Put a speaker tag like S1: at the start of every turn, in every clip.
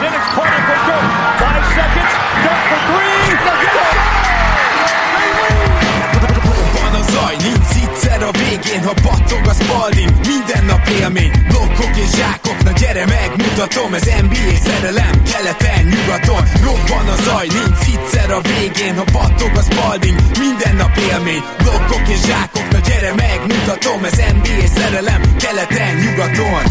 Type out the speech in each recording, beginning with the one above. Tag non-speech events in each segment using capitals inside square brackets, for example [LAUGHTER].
S1: Dennis corner for Dirk. Five seconds. Dirk for three.
S2: Zaj, nincs egyszer a végén, ha battog a spalding. Minden nap élmény, blokkok és zsákok. Na gyere megmutatom, ez NBA szerelem Keleten, nyugaton, robban a zaj Nincs egyszer a végén, ha battog a spalding. Minden nap élmény, blokkok és zsákok. Na gyere megmutatom, ez NBA szerelem Keleten, nyugaton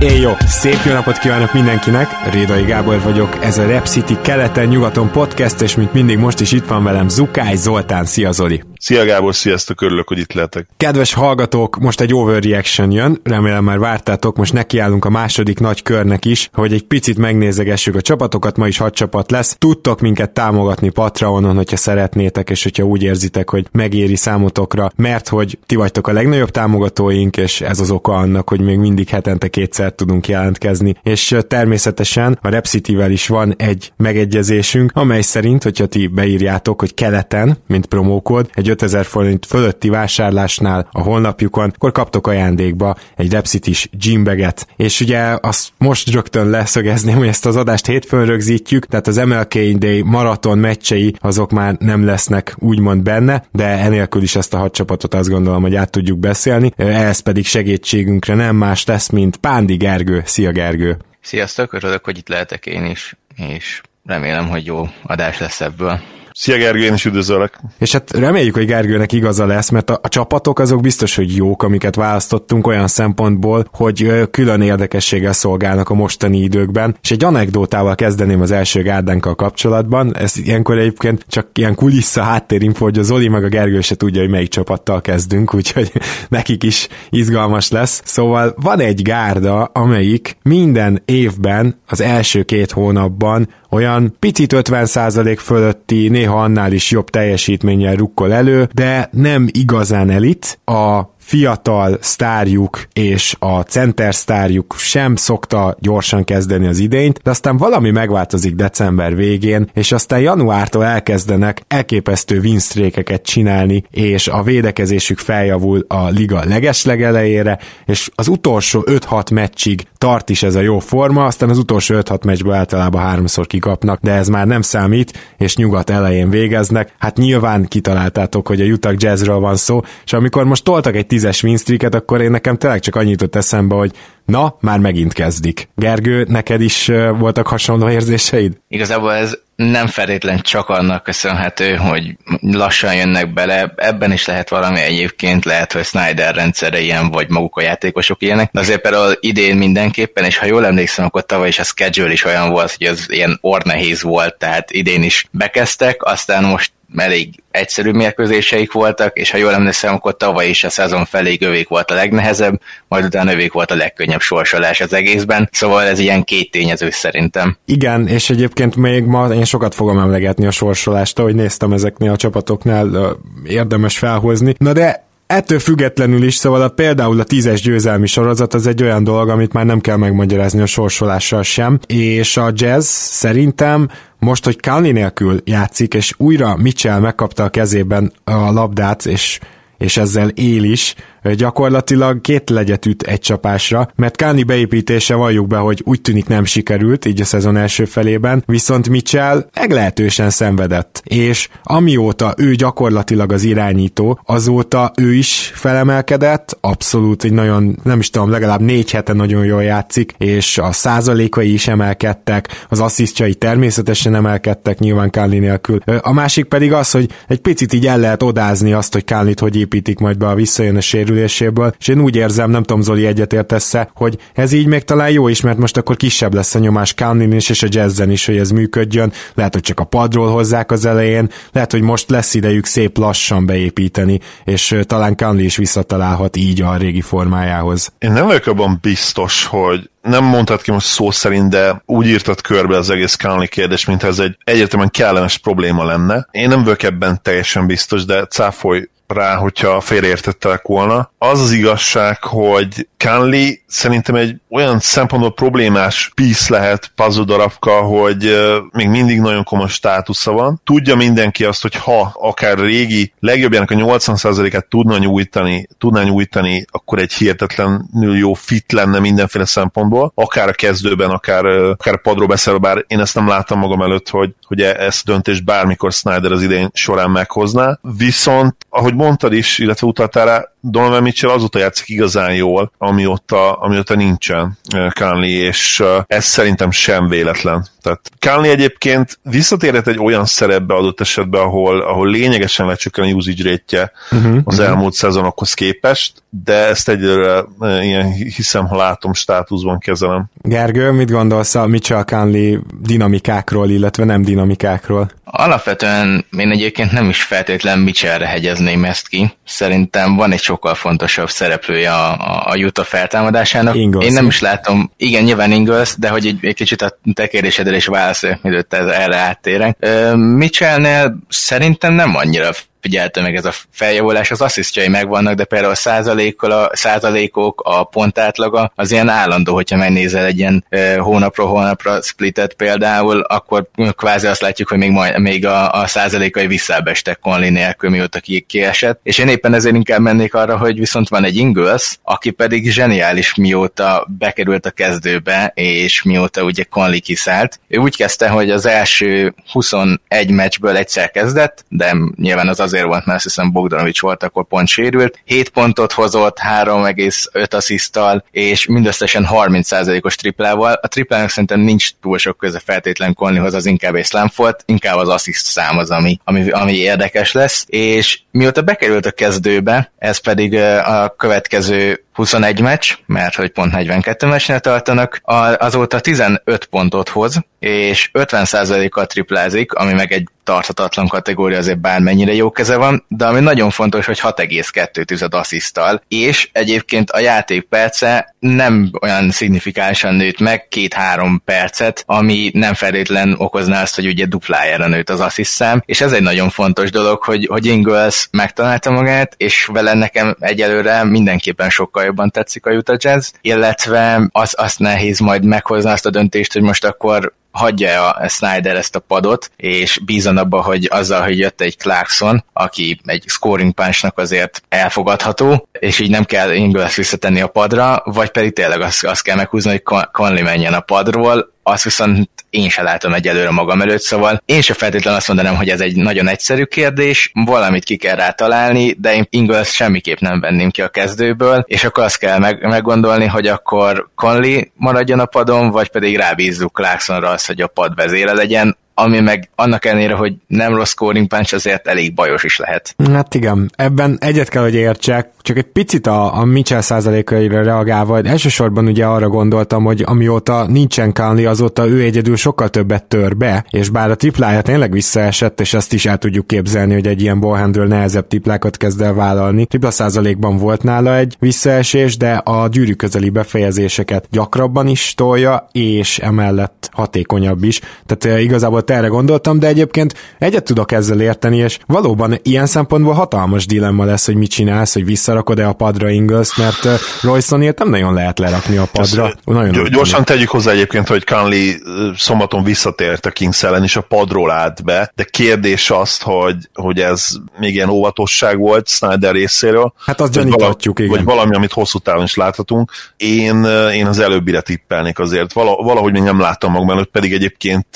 S3: Én jó! Szép jó napot kívánok mindenkinek! Rédai Gábor vagyok, ez a Rep City keleten-nyugaton podcast, és mint mindig most is itt van velem Zukály Zoltán. Szia Zoli!
S4: Szia Gábor, sziasztok, örülök, hogy itt lehetek.
S3: Kedves hallgatók, most egy overreaction jön, remélem már vártátok, most nekiállunk a második nagy körnek is, hogy egy picit megnézegessük a csapatokat, ma is hat csapat lesz. Tudtok minket támogatni Patreonon, hogyha szeretnétek, és hogyha úgy érzitek, hogy megéri számotokra, mert hogy ti vagytok a legnagyobb támogatóink, és ez az oka annak, hogy még mindig hetente kétszer tudunk jelentkezni. És természetesen a Repcity-vel is van egy megegyezésünk, amely szerint, hogyha ti beírjátok, hogy keleten, mint promókód, egy 5000 forint fölötti vásárlásnál a honlapjukon, akkor kaptok ajándékba egy Repsitis gymbaget. És ugye azt most rögtön leszögezném, hogy ezt az adást hétfőn rögzítjük, tehát az MLK Day maraton meccsei azok már nem lesznek úgymond benne, de enélkül is ezt a hat csapatot azt gondolom, hogy át tudjuk beszélni. Ez pedig segítségünkre nem más lesz, mint Pándi Gergő. Szia Gergő!
S5: Sziasztok, örülök, hogy itt lehetek én is, és remélem, hogy jó adás lesz ebből.
S4: Szia Gergő, én is üdvözöllek.
S3: És hát reméljük, hogy Gergőnek igaza lesz, mert a, a csapatok azok biztos, hogy jók, amiket választottunk olyan szempontból, hogy külön érdekességgel szolgálnak a mostani időkben. És egy anekdótával kezdeném az első gárdánkkal kapcsolatban. Ez ilyenkor egyébként csak ilyen kulissza háttérinfo, hogy a Zoli meg a Gergő se tudja, hogy melyik csapattal kezdünk, úgyhogy [LAUGHS] nekik is izgalmas lesz. Szóval van egy gárda, amelyik minden évben az első két hónapban olyan picit 50% fölötti, néha annál is jobb teljesítménnyel rukkol elő, de nem igazán elit. A fiatal sztárjuk és a center sztárjuk sem szokta gyorsan kezdeni az idényt, de aztán valami megváltozik december végén, és aztán januártól elkezdenek elképesztő winstrékeket csinálni, és a védekezésük feljavul a liga legeslegelejére, és az utolsó 5-6 meccsig tart is ez a jó forma, aztán az utolsó 5-6 meccsből általában háromszor kikapnak, de ez már nem számít, és nyugat elején végeznek. Hát nyilván kitaláltátok, hogy a Utah Jazzről van szó, és amikor most toltak egy tízes winstreaket, akkor én nekem tényleg csak annyit jutott eszembe, hogy na, már megint kezdik. Gergő, neked is voltak hasonló érzéseid?
S5: Igazából ez nem feltétlen csak annak köszönhető, hogy lassan jönnek bele, ebben is lehet valami egyébként, lehet, hogy Snyder rendszere ilyen, vagy maguk a játékosok ilyenek, de azért például idén mindenképpen, és ha jól emlékszem, akkor tavaly is a schedule is olyan volt, hogy az ilyen ornehéz volt, tehát idén is bekezdtek, aztán most elég egyszerű mérkőzéseik voltak, és ha jól emlékszem, akkor tavaly is a szezon felé övék volt a legnehezebb, majd utána övék volt a legkönnyebb sorsolás az egészben, szóval ez ilyen két tényező szerintem.
S3: Igen, és egyébként még ma én sokat fogom emlegetni a sorsolást, ahogy néztem ezeknél a csapatoknál, érdemes felhozni. Na de Ettől függetlenül is, szóval a, például a tízes győzelmi sorozat az egy olyan dolog, amit már nem kell megmagyarázni a sorsolással sem, és a jazz szerintem most, hogy Kali nélkül játszik, és újra Mitchell megkapta a kezében a labdát, és és ezzel él is, gyakorlatilag két legyet üt egy csapásra, mert Káni beépítése valljuk be, hogy úgy tűnik nem sikerült, így a szezon első felében, viszont Mitchell meglehetősen szenvedett, és amióta ő gyakorlatilag az irányító, azóta ő is felemelkedett, abszolút egy nagyon, nem is tudom, legalább négy hete nagyon jól játszik, és a százalékai is emelkedtek, az asszisztjai természetesen emelkedtek, nyilván Káni nélkül. A másik pedig az, hogy egy picit így el lehet odázni azt, hogy Kánit hogy építik majd be a visszajön a sérüléséből, és én úgy érzem, nem tudom Zoli egyetértesz hogy ez így még talán jó is, mert most akkor kisebb lesz a nyomás Kánlin is, és a jazzen is, hogy ez működjön, lehet, hogy csak a padról hozzák az elején, lehet, hogy most lesz idejük szép lassan beépíteni, és talán Kánli is visszatalálhat így a régi formájához.
S4: Én nem vagyok abban biztos, hogy nem mondtad ki most szó szerint, de úgy írtad körbe az egész Kánli kérdés, mintha ez egy egyértelműen kellemes probléma lenne. Én nem vagyok ebben teljesen biztos, de cáfoly rá, hogyha félreértettelek volna. Az az igazság, hogy Conley szerintem egy olyan szempontból problémás piece lehet puzzle darabka, hogy még mindig nagyon komoly státusza van. Tudja mindenki azt, hogy ha akár régi legjobbjának a 80%-át tudna nyújtani, tudná nyújtani, akkor egy hihetetlenül jó fit lenne mindenféle szempontból, akár a kezdőben, akár, akár a padról beszélve, bár én ezt nem láttam magam előtt, hogy, hogy e- ezt a döntést bármikor Snyder az idén során meghozná. Viszont, ahogy mondtad is, illetve utaltál rá, Donovan Mitchell azóta játszik igazán jól, amióta, amióta nincsen Conley, és ez szerintem sem véletlen. Tehát Conley egyébként visszatérhet egy olyan szerepbe adott esetben, ahol, ahol lényegesen lecsökken a usage rate uh-huh, az uh-huh. elmúlt szezonokhoz képest, de ezt egyre ilyen hiszem, ha látom, státuszban kezelem.
S3: Gergő, mit gondolsz a Mitchell Conley dinamikákról, illetve nem dinamikákról?
S5: Alapvetően én egyébként nem is feltétlen Mitchellre hegyezném ezt ki. Szerintem van egy sokkal fontosabb szereplője a, a, Utah feltámadásának.
S3: Ingles.
S5: Én nem is látom, igen, nyilván Ingles, de hogy egy, egy kicsit a te kérdésedre is válaszolok, mielőtt erre áttérek. Mitchellnél szerintem nem annyira figyelte meg ez a feljavulás, az asszisztjai megvannak, de például a, százalékol, a százalékok, a pontátlaga az ilyen állandó, hogyha megnézel egy ilyen hónapról hónapra splitet például, akkor kvázi azt látjuk, hogy még, majd, még a, a százalékai visszábestek Conley nélkül, mióta ki, kiesett, és én éppen ezért inkább mennék arra, hogy viszont van egy Ingles, aki pedig zseniális mióta bekerült a kezdőbe, és mióta ugye Conley kiszállt. Ő úgy kezdte, hogy az első 21 meccsből egyszer kezdett, de nyilván az azért volt, mert azt hiszem Bogdanovics volt, akkor pont sérült. 7 pontot hozott, 3,5 asszisztal, és mindösszesen 30%-os triplával. A triplának szerintem nincs túl sok köze feltétlen Conleyhoz, az inkább egy slam volt, inkább az assziszt szám az, ami, ami, ami érdekes lesz, és mióta bekerült a kezdőbe, ez pedig a következő 21 meccs, mert hogy pont 42 meccsnél tartanak, azóta 15 pontot hoz, és 50%-kal triplázik, ami meg egy tarthatatlan kategória, azért bármennyire jó keze van, de ami nagyon fontos, hogy 6,2 asszisztal, és egyébként a játék perce nem olyan szignifikánsan nőtt meg, két-három percet, ami nem feltétlen okozná azt, hogy ugye duplájára nőtt az asszisztszám, és ez egy nagyon fontos dolog, hogy, hogy Ingles megtalálta magát, és vele nekem egyelőre mindenképpen sokkal jobban tetszik a Utah Jazz, illetve az, azt nehéz majd meghozni azt a döntést, hogy most akkor hagyja a Snyder ezt a padot, és bízon abba, hogy azzal, hogy jött egy Clarkson, aki egy scoring punchnak azért elfogadható, és így nem kell Ingles visszatenni a padra, vagy pedig tényleg azt, azt kell meghúzni, hogy Conley menjen a padról, azt viszont én se látom egyelőre magam előtt, szóval én se feltétlenül azt mondanám, hogy ez egy nagyon egyszerű kérdés, valamit ki kell rá találni, de én Ingles semmiképp nem venném ki a kezdőből, és akkor azt kell meg, meggondolni, hogy akkor Conley maradjon a padon, vagy pedig rábízzuk Clarksonra azt, hogy a pad vezére legyen, ami meg annak ellenére, hogy nem rossz scoring punch, azért elég bajos is lehet.
S3: Hát igen, ebben egyet kell, hogy értsek, csak egy picit a, a Mitchell százalékaira reagálva, elsősorban ugye arra gondoltam, hogy amióta nincsen Conley, azóta ő egyedül sokkal többet tör be, és bár a triplája tényleg visszaesett, és azt is el tudjuk képzelni, hogy egy ilyen ballhandről nehezebb triplákat kezd el vállalni. Tripla százalékban volt nála egy visszaesés, de a gyűrű közeli befejezéseket gyakrabban is tolja, és emellett hatékonyabb is. Tehát eh, igazából erre gondoltam, de egyébként egyet tudok ezzel érteni, és valóban ilyen szempontból hatalmas dilemma lesz, hogy mit csinálsz, hogy visszarakod-e a padra Ingles, mert uh, Roysonért nem nagyon lehet lerakni a padra. Ez,
S4: nagyon gy- gyorsan tegyük hozzá egyébként, hogy Conley szombaton visszatért a Kings ellen, és a padról állt be, de kérdés azt, hogy, hogy ez még ilyen óvatosság volt Snyder részéről.
S3: Hát azt gyaníthatjuk,
S4: vala, igen. Vagy valami, amit hosszú távon is láthatunk. Én, én az előbbire tippelnék azért. Valahogy még nem láttam magam előtt, pedig egyébként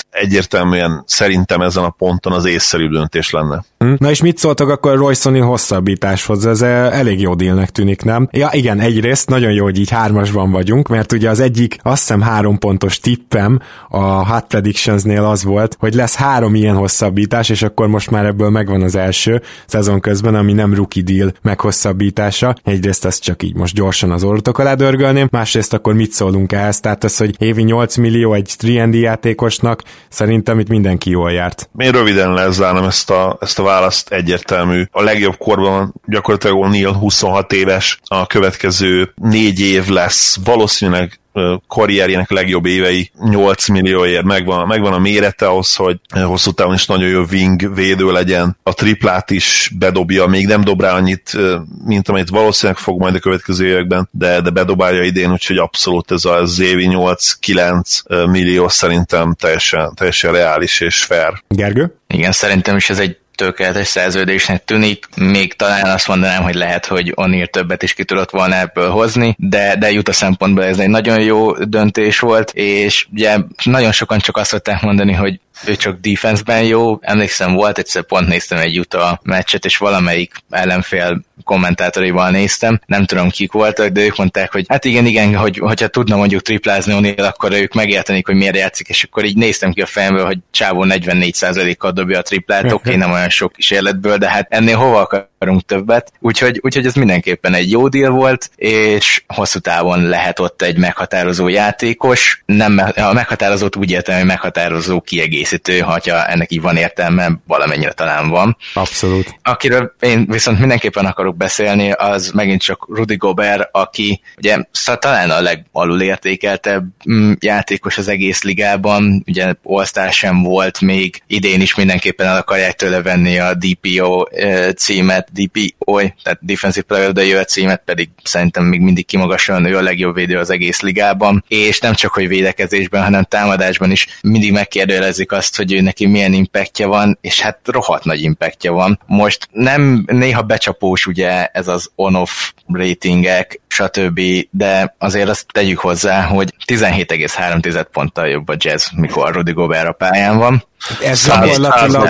S4: egyértelműen szerintem ezen a ponton az észszerű döntés lenne.
S3: Hm? Na és mit szóltak akkor a Roysoni hosszabbításhoz? Ez eh, elég jó dílnek tűnik, nem? Ja igen, egyrészt nagyon jó, hogy így hármasban vagyunk, mert ugye az egyik azt hiszem három pontos tippem a Hot Predictionsnél az volt, hogy lesz három ilyen hosszabbítás, és akkor most már ebből megvan az első szezon közben, ami nem rookie deal meghosszabbítása. Egyrészt ezt csak így most gyorsan az orrotok alá dörgölném, másrészt akkor mit szólunk ehhez? Tehát az, hogy évi 8 millió egy 3 játékosnak, szerintem itt mindenki jól járt.
S4: Én röviden lezárnám ezt a, ezt a választ egyértelmű. A legjobb korban gyakorlatilag O'Neill 26 éves, a következő négy év lesz valószínűleg karrierjének legjobb évei 8 millióért megvan, megvan a mérete ahhoz, hogy hosszú távon is nagyon jó wing védő legyen. A triplát is bedobja, még nem dob rá annyit, mint amit valószínűleg fog majd a következő években, de, de bedobálja idén, úgyhogy abszolút ez az évi 8-9 millió szerintem teljesen, teljesen reális és fair.
S3: Gergő?
S5: Igen, szerintem is ez egy tökéletes szerződésnek tűnik, még talán azt mondanám, hogy lehet, hogy Onir többet is ki tudott volna ebből hozni, de, de jut a szempontból ez egy nagyon jó döntés volt, és ugye nagyon sokan csak azt szokták mondani, hogy ő csak defenseben jó. Emlékszem, volt egyszer pont néztem egy Utah meccset, és valamelyik ellenfél kommentátorival néztem, nem tudom kik voltak, de ők mondták, hogy hát igen, igen, hogy, hogyha tudna mondjuk triplázni O'Neal, akkor ők megértenék, hogy miért játszik, és akkor így néztem ki a fejemből, hogy Csávó 44%-kal dobja a triplát, oké, okay, [LAUGHS] nem olyan sok kísérletből, de hát ennél hova akarunk többet, úgyhogy, úgyhogy ez mindenképpen egy jó deal volt, és hosszú távon lehet ott egy meghatározó játékos, nem, a meghatározót úgy értem, hogy meghatározó kiegészítő, ha ennek így van értelme, valamennyire talán van.
S3: Abszolút.
S5: Akiről én viszont mindenképpen akarok beszélni, az megint csak Rudy Gobert, aki ugye talán a legalul értékeltebb mm, játékos az egész ligában, ugye all sem volt még, idén is mindenképpen el akarják tőle venni a DPO címet, DPO, tehát Defensive Player of the Year címet, pedig szerintem még mindig kimagasan ő a legjobb védő az egész ligában, és nem csak, hogy védekezésben, hanem támadásban is mindig megkérdőjelezik azt, hogy ő neki milyen impactja van, és hát rohadt nagy impactja van. Most nem néha becsapós ugye ez az on-off ratingek, stb., de azért azt tegyük hozzá, hogy 17,3 ponttal jobb a jazz, mikor Rudy Gobert a pályán van.
S3: Ez gyakorlatilag...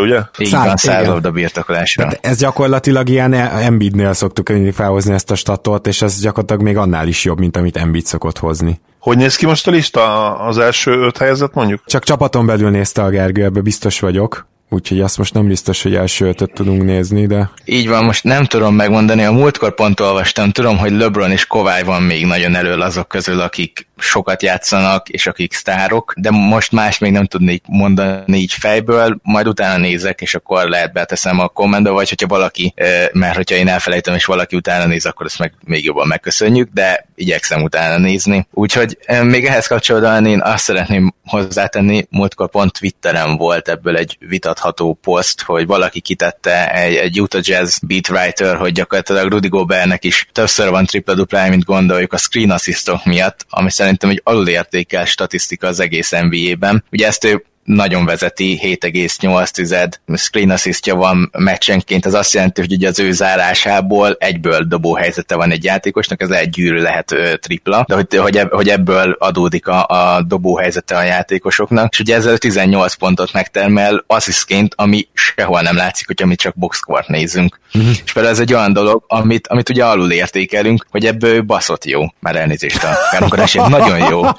S5: ugye? Igen, százalda birtoklásra.
S3: Tehát ez gyakorlatilag ilyen Embiidnél szoktuk mindig felhozni ezt a statot, és ez gyakorlatilag még annál is jobb, mint amit Embiid szokott hozni.
S4: Hogy néz ki most a lista? Az első öt helyzet mondjuk?
S3: Csak csapaton belül nézte a Gergő, ebbe biztos vagyok úgyhogy azt most nem biztos, hogy első ötöt tudunk nézni, de...
S5: Így van, most nem tudom megmondani, a múltkor pont olvastam, tudom, hogy LeBron és Kovály van még nagyon elől azok közül, akik sokat játszanak, és akik sztárok, de most más még nem tudnék mondani így fejből, majd utána nézek, és akkor lehet beteszem a kommentbe, vagy hogyha valaki, mert hogyha én elfelejtem, és valaki utána néz, akkor ezt meg még jobban megköszönjük, de igyekszem utána nézni. Úgyhogy még ehhez kapcsolódóan én azt szeretném hozzátenni, múltkor pont Twitteren volt ebből egy vitatható poszt, hogy valaki kitette egy, egy Utah Jazz beat writer, hogy gyakorlatilag Rudy Gobertnek is többször van tripla duplája, mint gondoljuk a screen assistok miatt, ami szerintem egy alulértékel statisztika az egész NBA-ben. Ugye ezt ő nagyon vezeti, 7,8 screen assistja van meccsenként, az azt jelenti, hogy ugye az ő zárásából egyből dobó helyzete van egy játékosnak, ez egy gyűrű lehet ö, tripla, de hogy, hogy, hogy ebből adódik a, a dobó helyzete a játékosoknak, és ugye ezzel 18 pontot megtermel asszisztként, ami sehol nem látszik, hogyha mi csak boxcourt nézünk. Uh-huh. És például ez egy olyan dolog, amit, amit ugye alul értékelünk, hogy ebből baszott jó, már elnézést a [LAUGHS] káromkodás, nagyon jó. [LAUGHS]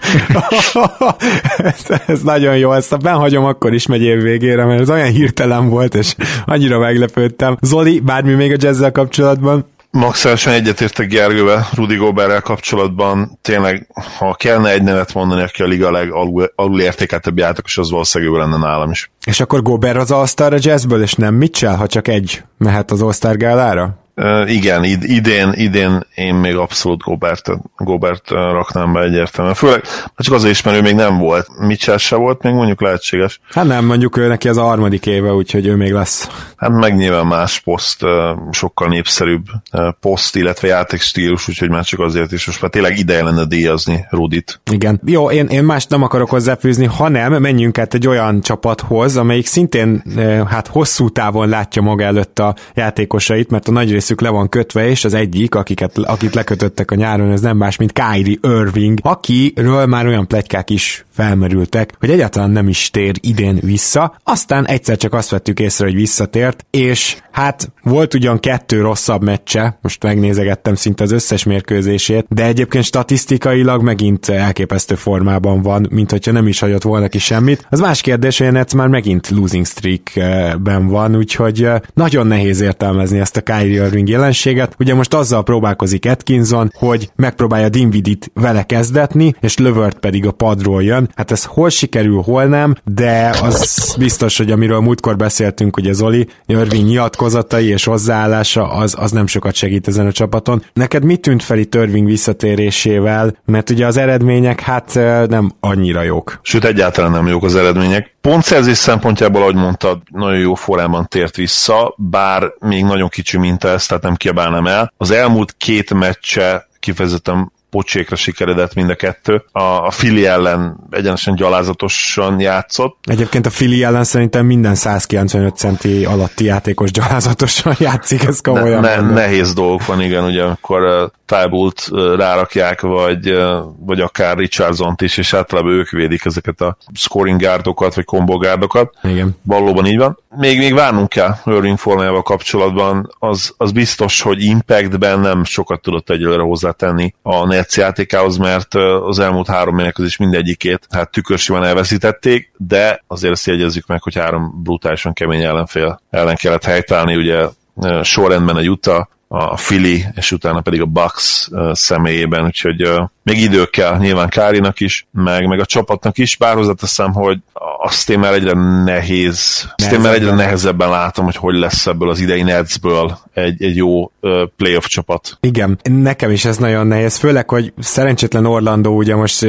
S3: ez, ez, nagyon jó, ezt a hagyom akkor is megy év végére, mert ez olyan hirtelen volt, és annyira meglepődtem. Zoli, bármi még a jazzzel kapcsolatban?
S4: Maximálisan egyetértek Gergővel, Rudi Goberrel kapcsolatban. Tényleg, ha kellene egy nevet mondani, aki a liga legalul alul értékeltebb játékos, az valószínűleg ő lenne nálam is.
S3: És akkor Gober az All-Star a jazzből, és nem Mitchell, ha csak egy mehet az All-Star gálára?
S4: Uh, igen, id- idén, idén én még abszolút Gobert, Gobert raknám be egyértelműen. Főleg csak azért is, mert ő még nem volt. Mitchell se volt, még mondjuk lehetséges.
S3: Hát nem, mondjuk ő neki az a harmadik éve, úgyhogy ő még lesz.
S4: Hát meg nyilván más poszt, sokkal népszerűbb poszt, illetve játékstílus, úgyhogy már csak azért is most már tényleg ideje lenne díjazni Rudit.
S3: Igen. Jó, én, én mást nem akarok hozzáfűzni, hanem menjünk át egy olyan csapathoz, amelyik szintén hát hosszú távon látja maga előtt a játékosait, mert a nagy részük le van kötve, és az egyik, akiket, akit lekötöttek a nyáron, ez nem más, mint Kyrie Irving, akiről már olyan plegykák is felmerültek, hogy egyáltalán nem is tér idén vissza, aztán egyszer csak azt vettük észre, hogy visszatért, és hát volt ugyan kettő rosszabb meccse, most megnézegettem szinte az összes mérkőzését, de egyébként statisztikailag megint elképesztő formában van, mint hogyha nem is hagyott volna ki semmit. Az más kérdés, hogy Nets már megint losing streakben van, úgyhogy nagyon nehéz értelmezni ezt a Kyrie Irving jelenséget. Ugye most azzal próbálkozik Atkinson, hogy megpróbálja Dinvidit vele kezdetni, és Lövört pedig a padról jön. Hát ez hol sikerül, hol nem, de az biztos, hogy amiről múltkor beszéltünk, hogy az Oli Irving nyilatkozatai és hozzáállása az, az nem sokat segít ezen a csapaton. Neked mit tűnt fel itt Irving visszatérésével? Mert ugye az eredmények hát nem annyira jók.
S4: Sőt, egyáltalán nem jók az eredmények. Pontszerzés szempontjából, ahogy mondtad, nagyon jó formában tért vissza, bár még nagyon kicsi minta ez, tehát nem kiabálnám el. Az elmúlt két meccse kifejezetten pocsékra sikeredett mind a kettő. A, a Fili ellen egyenesen gyalázatosan játszott.
S3: Egyébként a Fili ellen szerintem minden 195 centi alatti játékos gyalázatosan játszik, ez komolyan.
S4: Ne, ne, nehéz dolgok van, igen, ugye, amikor uh, Tybult uh, rárakják, vagy, uh, vagy akár Richardson-t is, és általában ők védik ezeket a scoring gárdokat, vagy combo gárdokat.
S3: Igen.
S4: Valóban így van. Még, még várnunk kell Irving formájával kapcsolatban. Az, az biztos, hogy Impactben nem sokat tudott egyelőre hozzátenni a Nets játékához, mert az elmúlt három mérkőzés mindegyikét hát tükörsivan elveszítették, de azért ezt jegyezzük meg, hogy három brutálisan kemény ellenfél ellen kellett helytállni, ugye sorrendben a Utah, a Philly, és utána pedig a Bucks személyében, úgyhogy még idő kell nyilván Kárinak is, meg, meg a csapatnak is, bár hozzáteszem, hogy azt én már egyre nehéz, azt én már egyre nehezebben látom, hogy hogy lesz ebből az idei Netsből egy, egy jó playoff csapat.
S3: Igen, nekem is ez nagyon nehéz, főleg, hogy szerencsétlen Orlando ugye most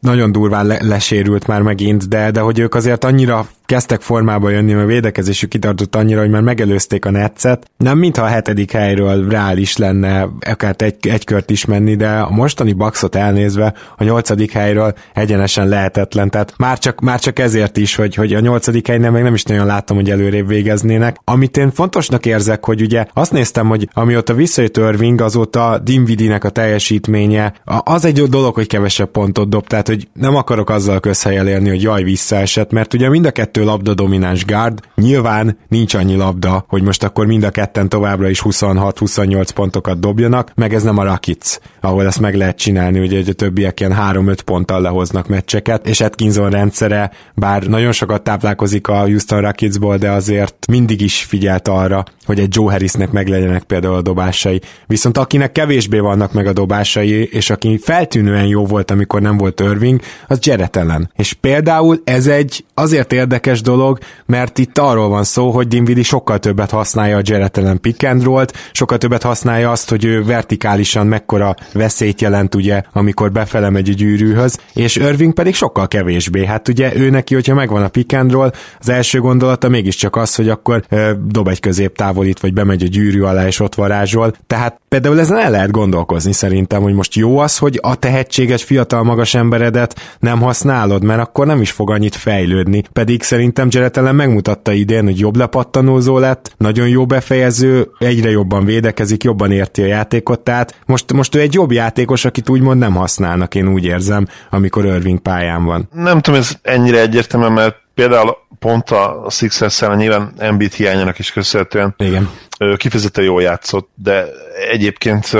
S3: nagyon durván le- lesérült már megint, de, de hogy ők azért annyira kezdtek formába jönni, mert a védekezésük kitartott annyira, hogy már megelőzték a netszet. Nem mintha a hetedik helyről reális lenne akár egy, egy kört is menni, de a mostani Bucksot elnézve a nyolcadik helyről egyenesen lehetetlen. Tehát már csak, már csak ezért is, hogy, hogy a nyolcadik helyen meg nem is nagyon látom, hogy előrébb végeznének. Amit én fontosnak érzek, hogy ugye azt néztem, hogy amióta visszajött Irving, azóta Dinvidinek a teljesítménye, az egy dolog, hogy kevesebb pontot dob, tehát hogy nem akarok azzal közhelyel élni, hogy jaj, visszaesett, mert ugye mind a kettő labda domináns guard, nyilván nincs annyi labda, hogy most akkor mind a ketten továbbra is 26-28 pontokat dobjanak, meg ez nem a Rakic, ahol ezt meg lehet csinálni, ugye, hogy a többiek ilyen 3-5 ponttal lehoznak meccseket, és Atkinson rendszere, bár nagyon sokat táplálkozik a Houston Rocketsból, de azért mindig is figyelt arra, hogy egy Joe Harrisnek meg legyenek például a dobásai. Viszont akinek kevésbé vannak meg a dobásai, és aki feltűnően jó volt, amikor nem volt Irving, az Jarrett ellen. És például ez egy azért érdekes dolog, mert itt arról van szó, hogy Dinwiddie sokkal többet használja a Jarrett ellen pick and roll-t, sokkal többet használja azt, hogy ő vertikálisan mekkora veszélyt jelent, ugye, amikor befele megy a gyűrűhöz, és Irving pedig sokkal kevésbé. Hát ugye ő neki, hogyha megvan a roll, az első gondolata mégiscsak az, hogy akkor ö, dob egy középtávolít, vagy bemegy a gyűrű alá, és ott varázsol. Tehát például ezen el lehet gondolkozni szerintem, hogy most jó az, hogy a tehetséges fiatal magas emberedet nem használod, mert akkor nem is fog annyit fejlődni. Pedig szerintem ellen megmutatta idén, hogy jobb lepattanózó lett, nagyon jó befejező, egyre jobban védekezik, jobban érti a játékot, tehát most, most ő egy jobb játékos, akit úgymond nem használnak, én úgy érzem, amikor Irving pályán van.
S4: Nem tudom, ez ennyire egyértelmű, mert például pont a sixers nyilván Embiid hiányának is köszönhetően
S3: Igen.
S4: kifejezetten jól játszott, de egyébként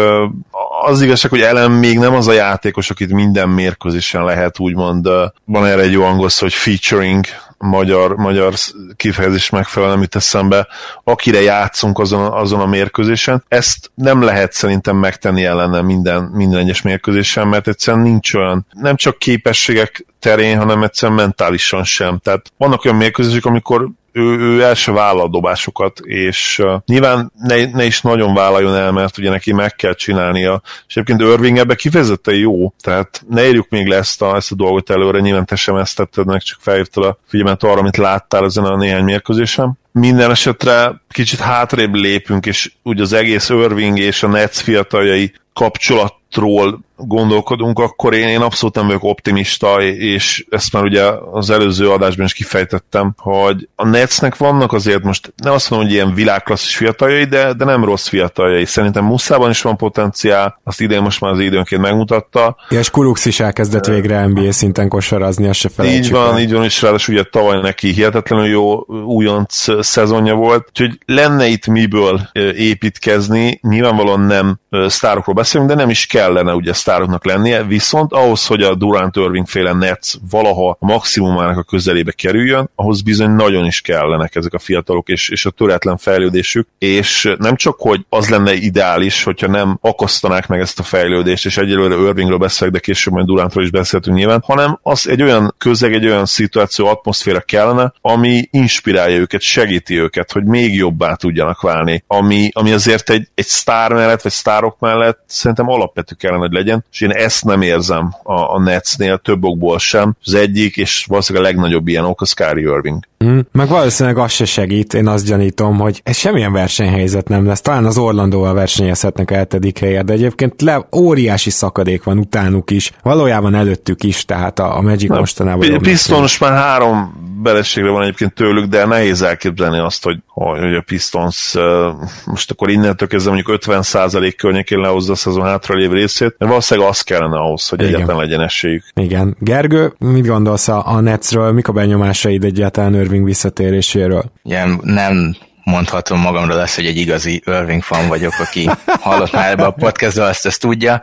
S4: az igazság, hogy Ellen még nem az a játékos, akit minden mérkőzésen lehet úgymond, van erre egy jó angol szó, hogy featuring, magyar, magyar kifejezés megfelelően nem jut eszembe, akire játszunk azon, azon a mérkőzésen. Ezt nem lehet szerintem megtenni ellene minden, minden egyes mérkőzésen, mert egyszerűen nincs olyan, nem csak képességek terén, hanem egyszerűen mentálisan sem. Tehát vannak olyan mérkőzések, amikor ő, ő el se vállal dobásokat, és uh, nyilván ne, ne is nagyon vállaljon el, mert ugye neki meg kell csinálnia, és egyébként Irving ebbe kifejezetten jó, tehát ne érjük még le ezt a, ezt a dolgot előre, nyilván te sem ezt tetted meg, csak felhívtad a figyelmet arra, amit láttál ezen a néhány mérkőzésen. Minden esetre kicsit hátrébb lépünk, és úgy az egész Irving és a Nets fiataljai kapcsolatról gondolkodunk, akkor én, én abszolút nem vagyok optimista, és ezt már ugye az előző adásban is kifejtettem, hogy a Netsnek vannak azért most, nem azt mondom, hogy ilyen világklasszis fiataljai, de, de nem rossz fiataljai. Szerintem Muszában is van potenciál, azt idén most már az időnként megmutatta.
S3: Ja, és Kurux is elkezdett végre NBA szinten kosarazni, azt se felejtsük.
S4: Így van, el. így van, és ráadásul ugye tavaly neki hihetetlenül jó újonc szezonja volt, úgyhogy lenne itt miből építkezni, nyilvánvalóan nem sztárokról beszélünk, de nem is kellene ugye sztárokról sztároknak lennie, viszont ahhoz, hogy a Durant Irving féle Nets valaha a maximumának a közelébe kerüljön, ahhoz bizony nagyon is kellenek ezek a fiatalok, és, és a töretlen fejlődésük, és nem csak, hogy az lenne ideális, hogyha nem akasztanák meg ezt a fejlődést, és egyelőre Irvingről beszélek, de később majd Durantról is beszéltünk nyilván, hanem az egy olyan közeg, egy olyan szituáció, atmoszféra kellene, ami inspirálja őket, segíti őket, hogy még jobbá tudjanak válni, ami, ami azért egy, egy sztár mellett, vagy sztárok mellett szerintem alapvető kellene, hogy legyen, és én ezt nem érzem a, a Netsnél több okból sem. Az egyik, és valószínűleg a legnagyobb ilyen ok, az Kyrie Irving.
S3: Mm, meg valószínűleg az se segít, én azt gyanítom, hogy ez semmilyen versenyhelyzet nem lesz. Talán az Orlandóval versenyezhetnek a helyet, de egyébként le, óriási szakadék van utánuk is, valójában előttük is, tehát a, a Magic mostanában.
S4: Pistons már három beleségre van egyébként tőlük, de nehéz elképzelni azt, hogy, hogy a Pistons most akkor innentől kezdve mondjuk 50% környékén lehozza a szezon hátralévő részét, mert valószínűleg az kellene ahhoz, hogy Igen. egyáltalán legyen esélyük.
S3: Igen. Gergő, mit gondolsz a, a Netsről, mik a benyomásaid egyáltalán Irving visszatéréséről?
S5: Igen, nem mondhatom magamra lesz, hogy egy igazi Irving fan vagyok, aki hallott már ebbe a podcastba, azt ezt tudja.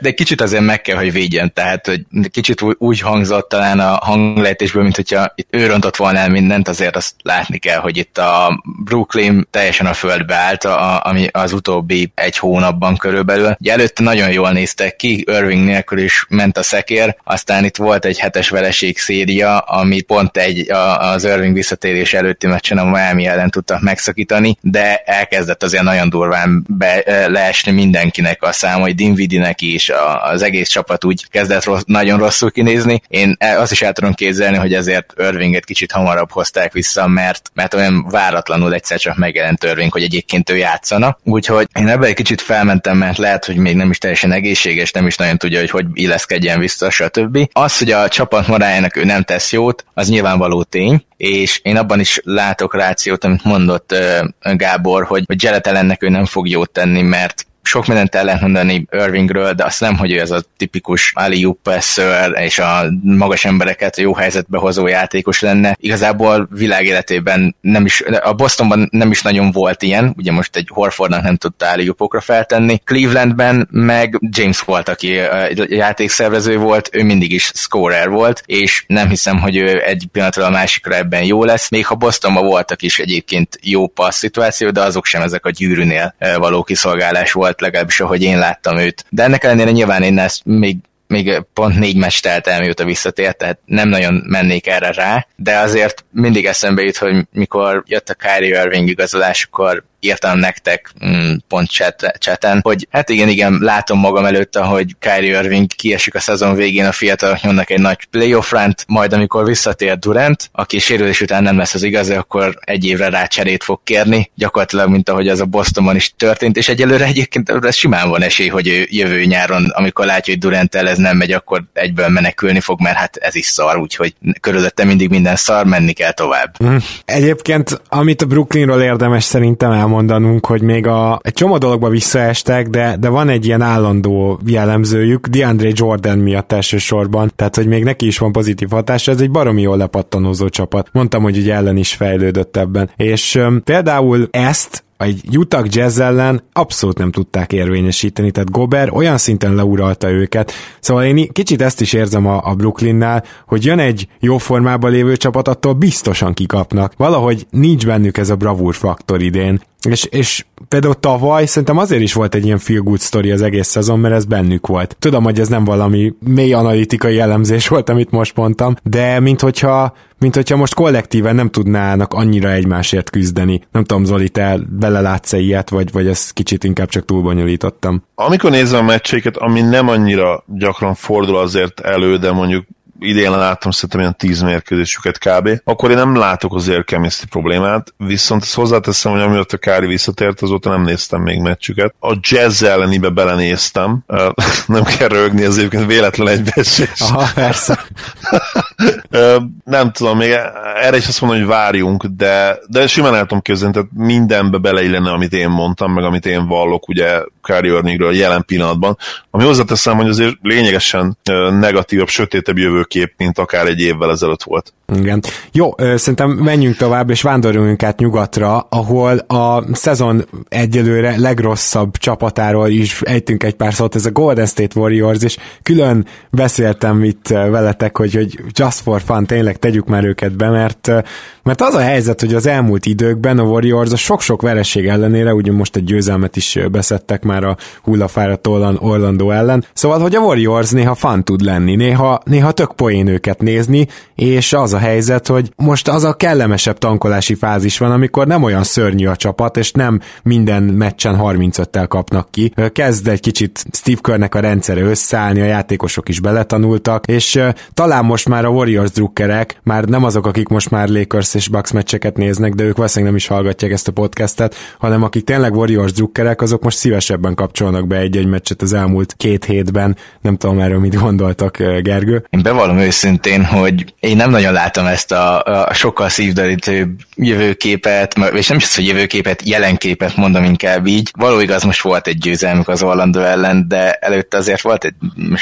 S5: De kicsit azért meg kell, hogy védjen, tehát hogy kicsit úgy hangzott talán a hanglejtésből, mint hogyha itt ő rontott volna el mindent, azért azt látni kell, hogy itt a Brooklyn teljesen a földbe állt, a, ami az utóbbi egy hónapban körülbelül. Ugye előtte nagyon jól néztek ki, Irving nélkül is ment a szekér, aztán itt volt egy hetes vereség széria, ami pont egy az Irving visszatérés előtti meccsen a Miami ellen tudtak megszakítani, de elkezdett azért nagyon durván be, leesni mindenkinek a szám, hogy Dinvidinek is, a, az egész csapat úgy kezdett rossz, nagyon rosszul kinézni. Én e, azt is el tudom képzelni, hogy ezért Irvinget kicsit hamarabb hozták vissza, mert, mert olyan váratlanul egyszer csak megjelent Irving, hogy egyébként ő játszana. Úgyhogy én ebbe egy kicsit felmentem, mert lehet, hogy még nem is teljesen egészséges, nem is nagyon tudja, hogy hogy illeszkedjen vissza, stb. Az, hogy a csapat morájának ő nem tesz jót, az nyilvánvaló tény, és én abban is látok rációt, amit mondott Gábor, hogy, hogy Jellet ő nem fog jót tenni, mert sok mindent el lehet mondani Irvingről, de azt nem, hogy ő az a tipikus Ali passer és a magas embereket jó helyzetbe hozó játékos lenne. Igazából világéletében nem is, a Bostonban nem is nagyon volt ilyen, ugye most egy Horfordnak nem tudta Ali feltenni. Clevelandben meg James volt, aki játékszervező volt, ő mindig is scorer volt, és nem hiszem, hogy ő egy pillanatra a másikra ebben jó lesz. Még ha Bostonban voltak is egyébként jó passz szituáció, de azok sem ezek a gyűrűnél való kiszolgálás volt volt, legalábbis ahogy én láttam őt. De ennek ellenére nyilván én ezt még még pont négy meccs telt el, mióta visszatért, tehát nem nagyon mennék erre rá, de azért mindig eszembe jut, hogy mikor jött a Kyrie Irving igazolás, akkor írtam nektek mm, pont chat, chaten, hogy hát igen, igen, látom magam előtt, hogy Kyrie Irving kiesik a szezon végén, a fiatalok nyomnak egy nagy playoff rant, majd amikor visszatér Durant, aki sérülés után nem lesz az igazi, akkor egy évre rá cserét fog kérni, gyakorlatilag, mint ahogy az a Bostonban is történt, és egyelőre egyébként ez simán van esély, hogy ő jövő nyáron, amikor látja, hogy Durant el ez nem megy, akkor egyből menekülni fog, mert hát ez is szar, úgyhogy körülötte mindig minden szar, menni kell tovább.
S3: Mm. Egyébként, amit a Brooklynról érdemes szerintem elmondani, elmondanunk, hogy még a, egy csomó dologba visszaestek, de, de van egy ilyen állandó jellemzőjük, DeAndre Jordan miatt elsősorban, tehát hogy még neki is van pozitív hatása, ez egy baromi jól lepattanózó csapat. Mondtam, hogy ugye ellen is fejlődött ebben. És um, például ezt egy Utah Jazz ellen abszolút nem tudták érvényesíteni, tehát Gober olyan szinten leuralta őket, szóval én kicsit ezt is érzem a, a Brooklynnál, hogy jön egy jó formában lévő csapat, attól biztosan kikapnak. Valahogy nincs bennük ez a bravúr faktor idén, és, és például tavaly szerintem azért is volt egy ilyen feel good story az egész szezon, mert ez bennük volt. Tudom, hogy ez nem valami mély analitikai jellemzés volt, amit most mondtam, de mint hogyha, mint hogyha most kollektíven nem tudnának annyira egymásért küzdeni. Nem tudom, Zoli, te belelátsz -e ilyet, vagy, vagy ezt kicsit inkább csak túlbonyolítottam?
S4: Amikor nézem a meccséket, ami nem annyira gyakran fordul azért elő, de mondjuk idén láttam szerintem ilyen tíz mérkőzésüket kb. Akkor én nem látok azért chemistry problémát, viszont ezt hozzáteszem, hogy amiatt a Kári visszatért, azóta nem néztem még meccsüket. A jazz ellenibe belenéztem, [LAUGHS] nem kell rögni, ez egyébként véletlen egybeesés.
S3: Aha, persze.
S4: nem tudom, még erre is azt mondom, hogy várjunk, de, de simán el tudom képzelni, tehát mindenbe beleillene, amit én mondtam, meg amit én vallok, ugye Kyrie Irvingről jelen pillanatban, ami hozzáteszem, hogy azért lényegesen negatívabb, sötétebb jövőkép, mint akár egy évvel ezelőtt volt.
S3: Igen. Jó, szerintem menjünk tovább, és vándoruljunk át nyugatra, ahol a szezon egyelőre legrosszabb csapatáról is ejtünk egy pár szót, ez a Golden State Warriors, és külön beszéltem itt veletek, hogy, hogy just for fun, tényleg tegyük már őket be, mert, mert az a helyzet, hogy az elmúlt időkben a Warriors a sok-sok vereség ellenére, ugye most egy győzelmet is beszettek már a hullafáradt Orlando ellen, szóval, hogy a Warriors néha fan tud lenni, néha, néha tök poén őket nézni, és az a helyzet, hogy most az a kellemesebb tankolási fázis van, amikor nem olyan szörnyű a csapat, és nem minden meccsen 35-tel kapnak ki. Kezd egy kicsit Steve Körnek a rendszere összeállni, a játékosok is beletanultak, és talán most már a Warriors drukkerek, már nem azok, akik most már Lakers és Bucks meccseket néznek, de ők valószínűleg nem is hallgatják ezt a podcastet, hanem akik tényleg Warriors drukkerek, azok most szívesebben kapcsolnak be egy-egy meccset az elmúlt két hétben. Nem tudom erről mit gondoltak, Gergő.
S5: Én bevallom őszintén, hogy én nem nagyon látom ezt a, a sokkal szívderítőbb jövőképet, és nem is az, hogy jövőképet, jelenképet mondom inkább így. Való igaz, most volt egy győzelmük az Orlando ellen, de előtte azért volt egy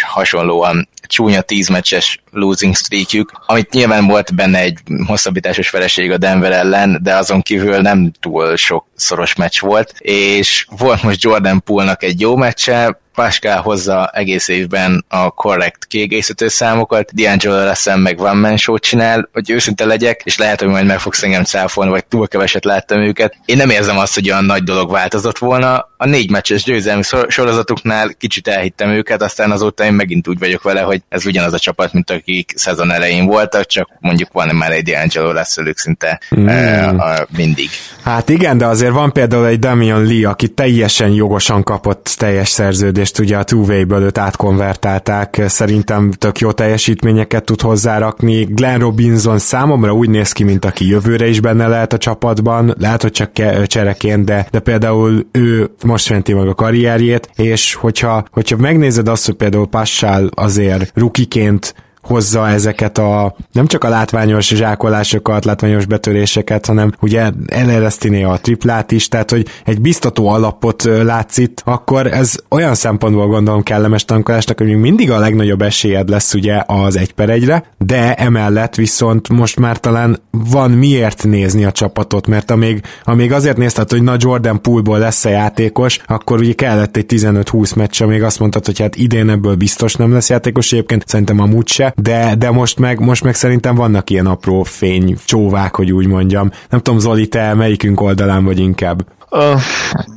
S5: hasonlóan csúnya 10 meccses losing streakjük, amit nyilván volt benne egy hosszabbításos vereség a Denver ellen, de azon kívül nem túl sok szoros meccs volt, és volt most Jordan Poole-nak egy jó meccse, Pascal hozza egész évben a korrekt kiegészítő számokat, D'Angelo Russell meg Van Man show csinál, hogy őszinte legyek, és lehet, hogy majd meg fogsz engem cáfolni, vagy túl keveset láttam őket. Én nem érzem azt, hogy olyan nagy dolog változott volna. A négy meccses győzelmi sorozatuknál kicsit elhittem őket, aztán azóta én megint úgy vagyok vele, hogy ez ugyanaz a csapat, mint akik szezon elején voltak, csak mondjuk van már egy D'Angelo Russell szinte mm. uh, mindig.
S3: Hát igen, de azért van például egy Damian Lee, aki teljesen jogosan kapott teljes szerződést ugye a two-way-ből őt átkonvertálták, szerintem tök jó teljesítményeket tud hozzárakni. Glenn Robinson számomra úgy néz ki, mint aki jövőre is benne lehet a csapatban, lehet, hogy csak csereként, de, de például ő most menti meg a karrierjét, és hogyha, hogyha megnézed azt, hogy például Passál azért rukiként hozza ezeket a nem csak a látványos zsákolásokat, látványos betöréseket, hanem ugye elereszti a triplát is, tehát hogy egy biztató alapot látsz itt, akkor ez olyan szempontból gondolom kellemes tankolásnak, hogy még mindig a legnagyobb esélyed lesz ugye az egy per egyre, de emellett viszont most már talán van miért nézni a csapatot, mert amíg, amíg azért nézted, hogy na Jordan Poolból lesz a játékos, akkor ugye kellett egy 15-20 meccs, amíg azt mondtad, hogy hát idén ebből biztos nem lesz játékos, egyébként szerintem amúgy se, de, de most, meg, most meg szerintem vannak ilyen apró fény csóvák, hogy úgy mondjam. Nem tudom, Zoli, te melyikünk oldalán vagy inkább?
S4: Uh,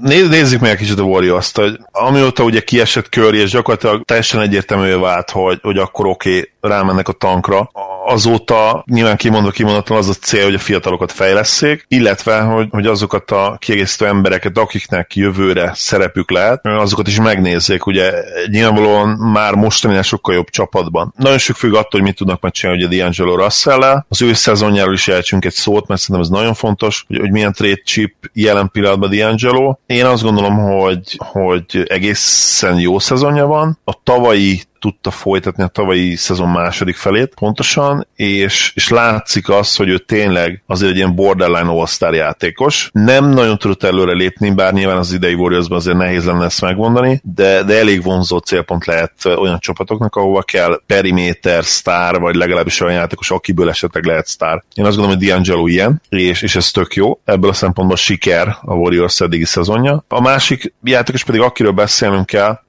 S4: nézzük meg egy kicsit a Warriors-t, hogy amióta ugye kiesett Curry, és gyakorlatilag teljesen egyértelművé vált, hogy, hogy akkor oké, okay, rámennek a tankra. Azóta nyilván kimondva kimondatlan az a cél, hogy a fiatalokat fejleszék, illetve, hogy, hogy azokat a kiegészítő embereket, akiknek jövőre szerepük lehet, azokat is megnézzék. Ugye nyilvánvalóan már mostaninál sokkal jobb csapatban. Nagyon sok függ attól, hogy mit tudnak majd csinálni ugye D'Angelo russell Az ő szezonjáról is elcsünk egy szót, mert szerintem ez nagyon fontos, hogy, hogy milyen trade chip jelen pillanatban D'Angelo. Én azt gondolom, hogy, hogy egészen jó szezonja van. A tavalyi tudta folytatni a tavalyi szezon második felét pontosan, és, és látszik az, hogy ő tényleg azért egy ilyen borderline all játékos. Nem nagyon tudott előre lépni, bár nyilván az idei warriors azért nehéz lenne ezt megmondani, de, de elég vonzó célpont lehet olyan csapatoknak, ahova kell periméter, sztár, vagy legalábbis olyan játékos, akiből esetleg lehet sztár. Én azt gondolom, hogy D'Angelo ilyen, és, és ez tök jó. Ebből a szempontból siker a Warriors eddigi szezonja. A másik játékos pedig, akiről beszélnünk kell,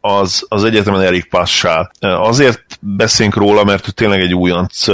S4: az, az egyetemen Erik Passál. Azért beszélünk róla, mert ő tényleg egy újonc,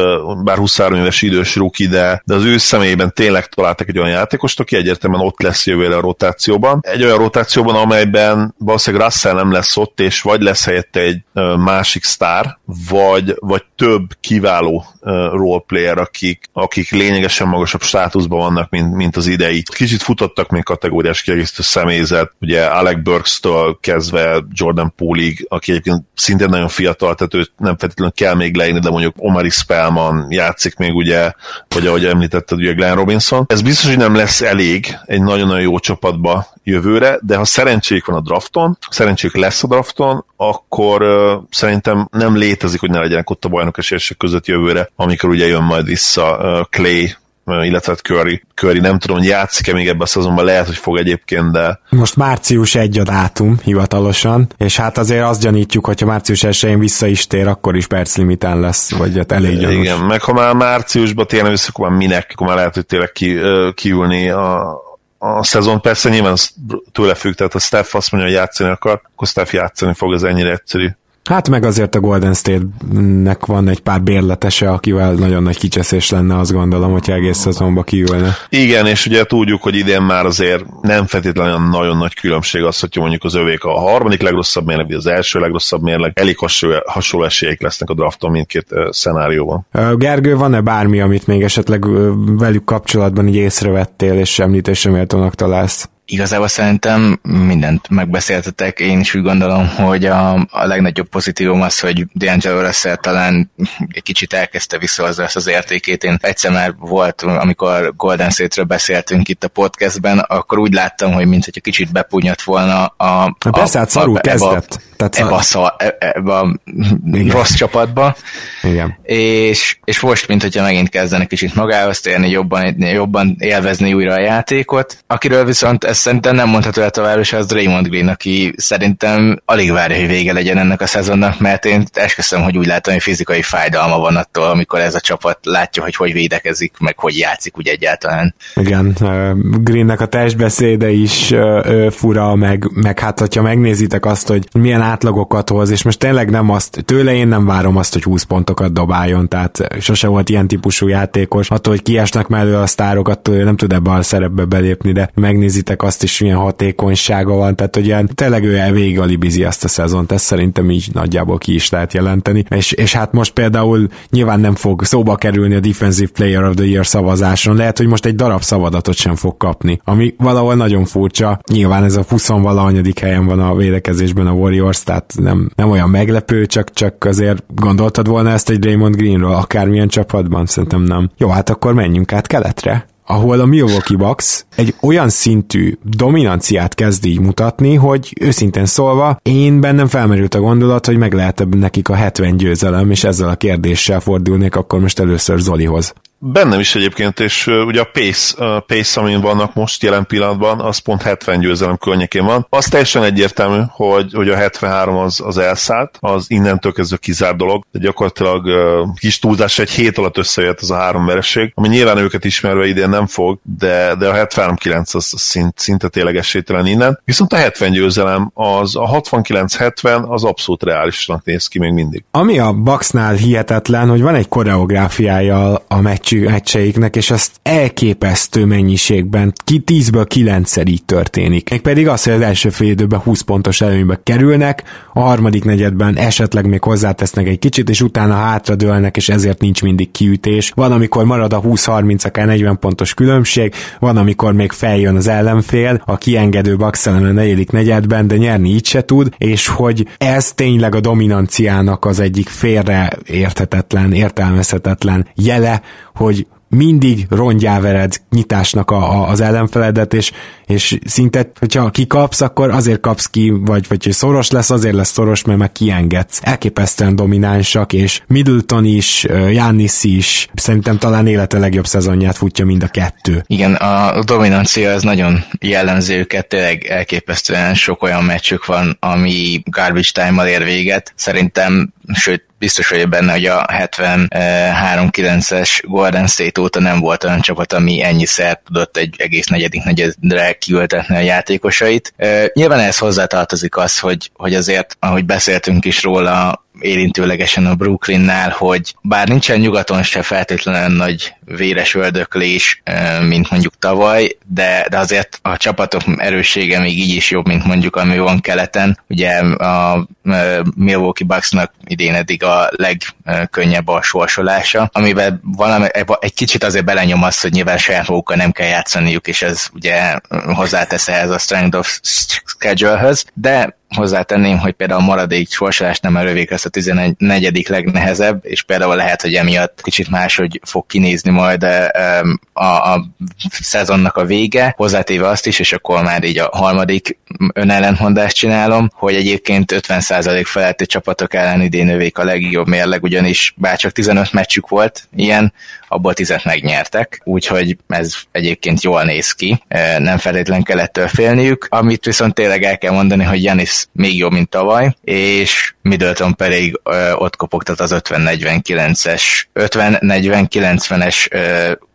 S4: bár 23 éves idős ruki, de, de az ő személyében tényleg találtak egy olyan játékost, aki egyértelműen ott lesz jövőre a rotációban. Egy olyan rotációban, amelyben valószínűleg Russell nem lesz ott, és vagy lesz helyette egy másik sztár, vagy, vagy több kiváló roleplayer, akik, akik lényegesen magasabb státuszban vannak, mint, mint az idei. Kicsit futottak még kategóriás kiegészítő személyzet, ugye Alec Burks-től kezdve Jordan Poolig, aki egyébként szintén nagyon fiatal, tehát őt nem feltétlenül kell még leírni, de mondjuk Omari Spellman játszik még ugye, vagy ahogy említetted, ugye Glenn Robinson. Ez biztos, hogy nem lesz elég egy nagyon-nagyon jó csapatba jövőre, de ha szerencsék van a drafton, szerencsék lesz a drafton, akkor uh, szerintem nem létezik, hogy ne legyenek ott a bajnok esélyesek között jövőre, amikor ugye jön majd vissza uh, Clay illetve hát Curry, Curry nem tudom, hogy játszik-e még ebben a szezonban, lehet, hogy fog egyébként, de...
S3: Most március 1 a dátum hivatalosan, és hát azért azt gyanítjuk, hogyha március 1-én vissza is tér, akkor is perclimiten lesz, vagy hát elég gyanús.
S4: Igen, meg ha már márciusban tényleg vissza, akkor már minek, akkor már lehet, hogy tényleg ki, kiülni a, a szezon. Persze nyilván tőle függ, tehát a Steph azt mondja, hogy játszani akar, akkor Steph játszani fog, ez ennyire egyszerű.
S3: Hát meg azért a Golden State-nek van egy pár bérletese, akivel nagyon nagy kicseszés lenne, azt gondolom, hogyha egész szezonba kiülne.
S4: Igen, és ugye tudjuk, hogy idén már azért nem feltétlenül nagyon nagy különbség az, hogy mondjuk az övék a harmadik legrosszabb mérleg, vagy az első legrosszabb mérleg, elég hasonló, hasonló esélyek lesznek a drafton mindkét szenárióban.
S3: Gergő, van-e bármi, amit még esetleg velük kapcsolatban így észrevettél, és említésre méltónak találsz?
S5: Igazából szerintem mindent megbeszéltetek. Én is úgy gondolom, hogy a, a legnagyobb pozitívum az, hogy D'Angelo Russell talán egy kicsit elkezdte visszahozni ezt az értékét. Én egyszer már volt, amikor Golden State-ről beszéltünk itt a podcastben, akkor úgy láttam, hogy mint hogy kicsit bepunyat volna a...
S3: a Persze, hát szarul a, kezdett.
S5: Tehát ebbe, a, szal, ebbe a Igen. rossz csapatba.
S3: Igen.
S5: És, és most, mint hogyha megint kezdenek kicsit magához térni, jobban, jobban élvezni újra a játékot. Akiről viszont ez szerintem nem mondható el tovább, és az Draymond Green, aki szerintem alig várja, hogy vége legyen ennek a szezonnak, mert én esküszöm, hogy úgy látom, hogy fizikai fájdalma van attól, amikor ez a csapat látja, hogy hogy védekezik, meg hogy játszik úgy egyáltalán.
S3: Igen, Greennek a testbeszéde is fura, meg, meg hát, hogyha megnézitek azt, hogy milyen átlagokat hoz, és most tényleg nem azt, tőle én nem várom azt, hogy 20 pontokat dobáljon, tehát sose volt ilyen típusú játékos, attól, hogy kiesnek mellő a sztárok, attól nem tud ebbe a szerepbe belépni, de megnézitek azt is, milyen hatékonysága van, tehát hogy ilyen, tényleg ő végig alibizi azt a szezont, ezt szerintem így nagyjából ki is lehet jelenteni, és, és hát most például nyilván nem fog szóba kerülni a Defensive Player of the Year szavazáson, lehet, hogy most egy darab szavadatot sem fog kapni, ami valahol nagyon furcsa, nyilván ez a 20 valahanyadik helyen van a védekezésben a Warriors, tehát nem, nem olyan meglepő, csak, csak azért gondoltad volna ezt egy Raymond Greenről, akármilyen csapatban? Szerintem nem. Jó, hát akkor menjünk át keletre ahol a Milwaukee Bucks egy olyan szintű dominanciát kezd így mutatni, hogy őszintén szólva, én bennem felmerült a gondolat, hogy meg lehet nekik a 70 győzelem, és ezzel a kérdéssel fordulnék akkor most először Zolihoz.
S4: Bennem is egyébként, és ugye a Pace, uh, Pace, amin vannak most jelen pillanatban, az pont 70 győzelem környékén van. Az teljesen egyértelmű, hogy, hogy a 73 az, az elszállt, az innentől kezdve kizár dolog, de gyakorlatilag uh, kis túlzás egy hét alatt összejött az a három vereség, ami nyilván őket ismerve idén nem fog, de, de a 73-9 az szint, szinte tényleg esélytelen innen. Viszont a 70 győzelem, az a 69-70 az abszolút reálisnak néz ki még mindig.
S3: Ami a Bucksnál hihetetlen, hogy van egy koreográfiája a meccs meccseiknek, és azt elképesztő mennyiségben, ki 10-ből 9-szer így történik. Még pedig az, hogy az első fél időben 20 pontos előnybe kerülnek, a harmadik negyedben esetleg még hozzátesznek egy kicsit, és utána hátradőlnek, és ezért nincs mindig kiütés. Van, amikor marad a 20-30 akár 40 pontos különbség, van, amikor még feljön az ellenfél, a kiengedő Baxelen a negyedik negyedben, de nyerni így se tud, és hogy ez tényleg a dominanciának az egyik félre érthetetlen, értelmezhetetlen jele, hogy mindig rongyávered nyitásnak a, a, az ellenfeledet, és, és szinte, hogyha kikapsz, akkor azért kapsz ki, vagy, vagy hogy szoros lesz, azért lesz szoros, mert meg kiengedsz. Elképesztően dominánsak, és Middleton is, Jannis is, szerintem talán élete legjobb szezonját futja mind a kettő.
S5: Igen, a dominancia az nagyon jellemző őket, tényleg elképesztően sok olyan meccsük van, ami garbage time-mal ér véget. Szerintem, sőt, biztos vagyok benne, hogy a 73-9-es Golden State óta nem volt olyan csapat, ami ennyiszer tudott egy egész negyedik negyedre kiültetni a játékosait. Nyilván ehhez hozzátartozik az, hogy, hogy azért, ahogy beszéltünk is róla, érintőlegesen a Brooklynnál, hogy bár nincsen nyugaton se feltétlenül nagy véres öldöklés, mint mondjuk tavaly, de, de azért a csapatok erőssége még így is jobb, mint mondjuk ami van keleten. Ugye a Milwaukee Bucksnak idén eddig a legkönnyebb a sorsolása, amivel valami, egy kicsit azért belenyom azt, hogy nyilván saját magukkal nem kell játszaniuk, és ez ugye hozzátesz ehhez a strength of schedule-höz, de hozzátenném, hogy például a maradék sorsolás nem erővék lesz a 14. legnehezebb, és például lehet, hogy emiatt kicsit máshogy fog kinézni majd a, a szezonnak a vége, hozzátéve azt is, és akkor már így a harmadik önellentmondást csinálom, hogy egyébként 50% feletti csapatok ellen idén növék a legjobb mérleg, ugyanis bár csak 15 meccsük volt ilyen, abból 10 megnyertek, úgyhogy ez egyébként jól néz ki, nem feltétlen kellett félniük, amit viszont tényleg el kell mondani, hogy Janis még jobb, mint tavaly, és Middleton pedig ö, ott kopogtat az 50-49-es, 50-40-90-es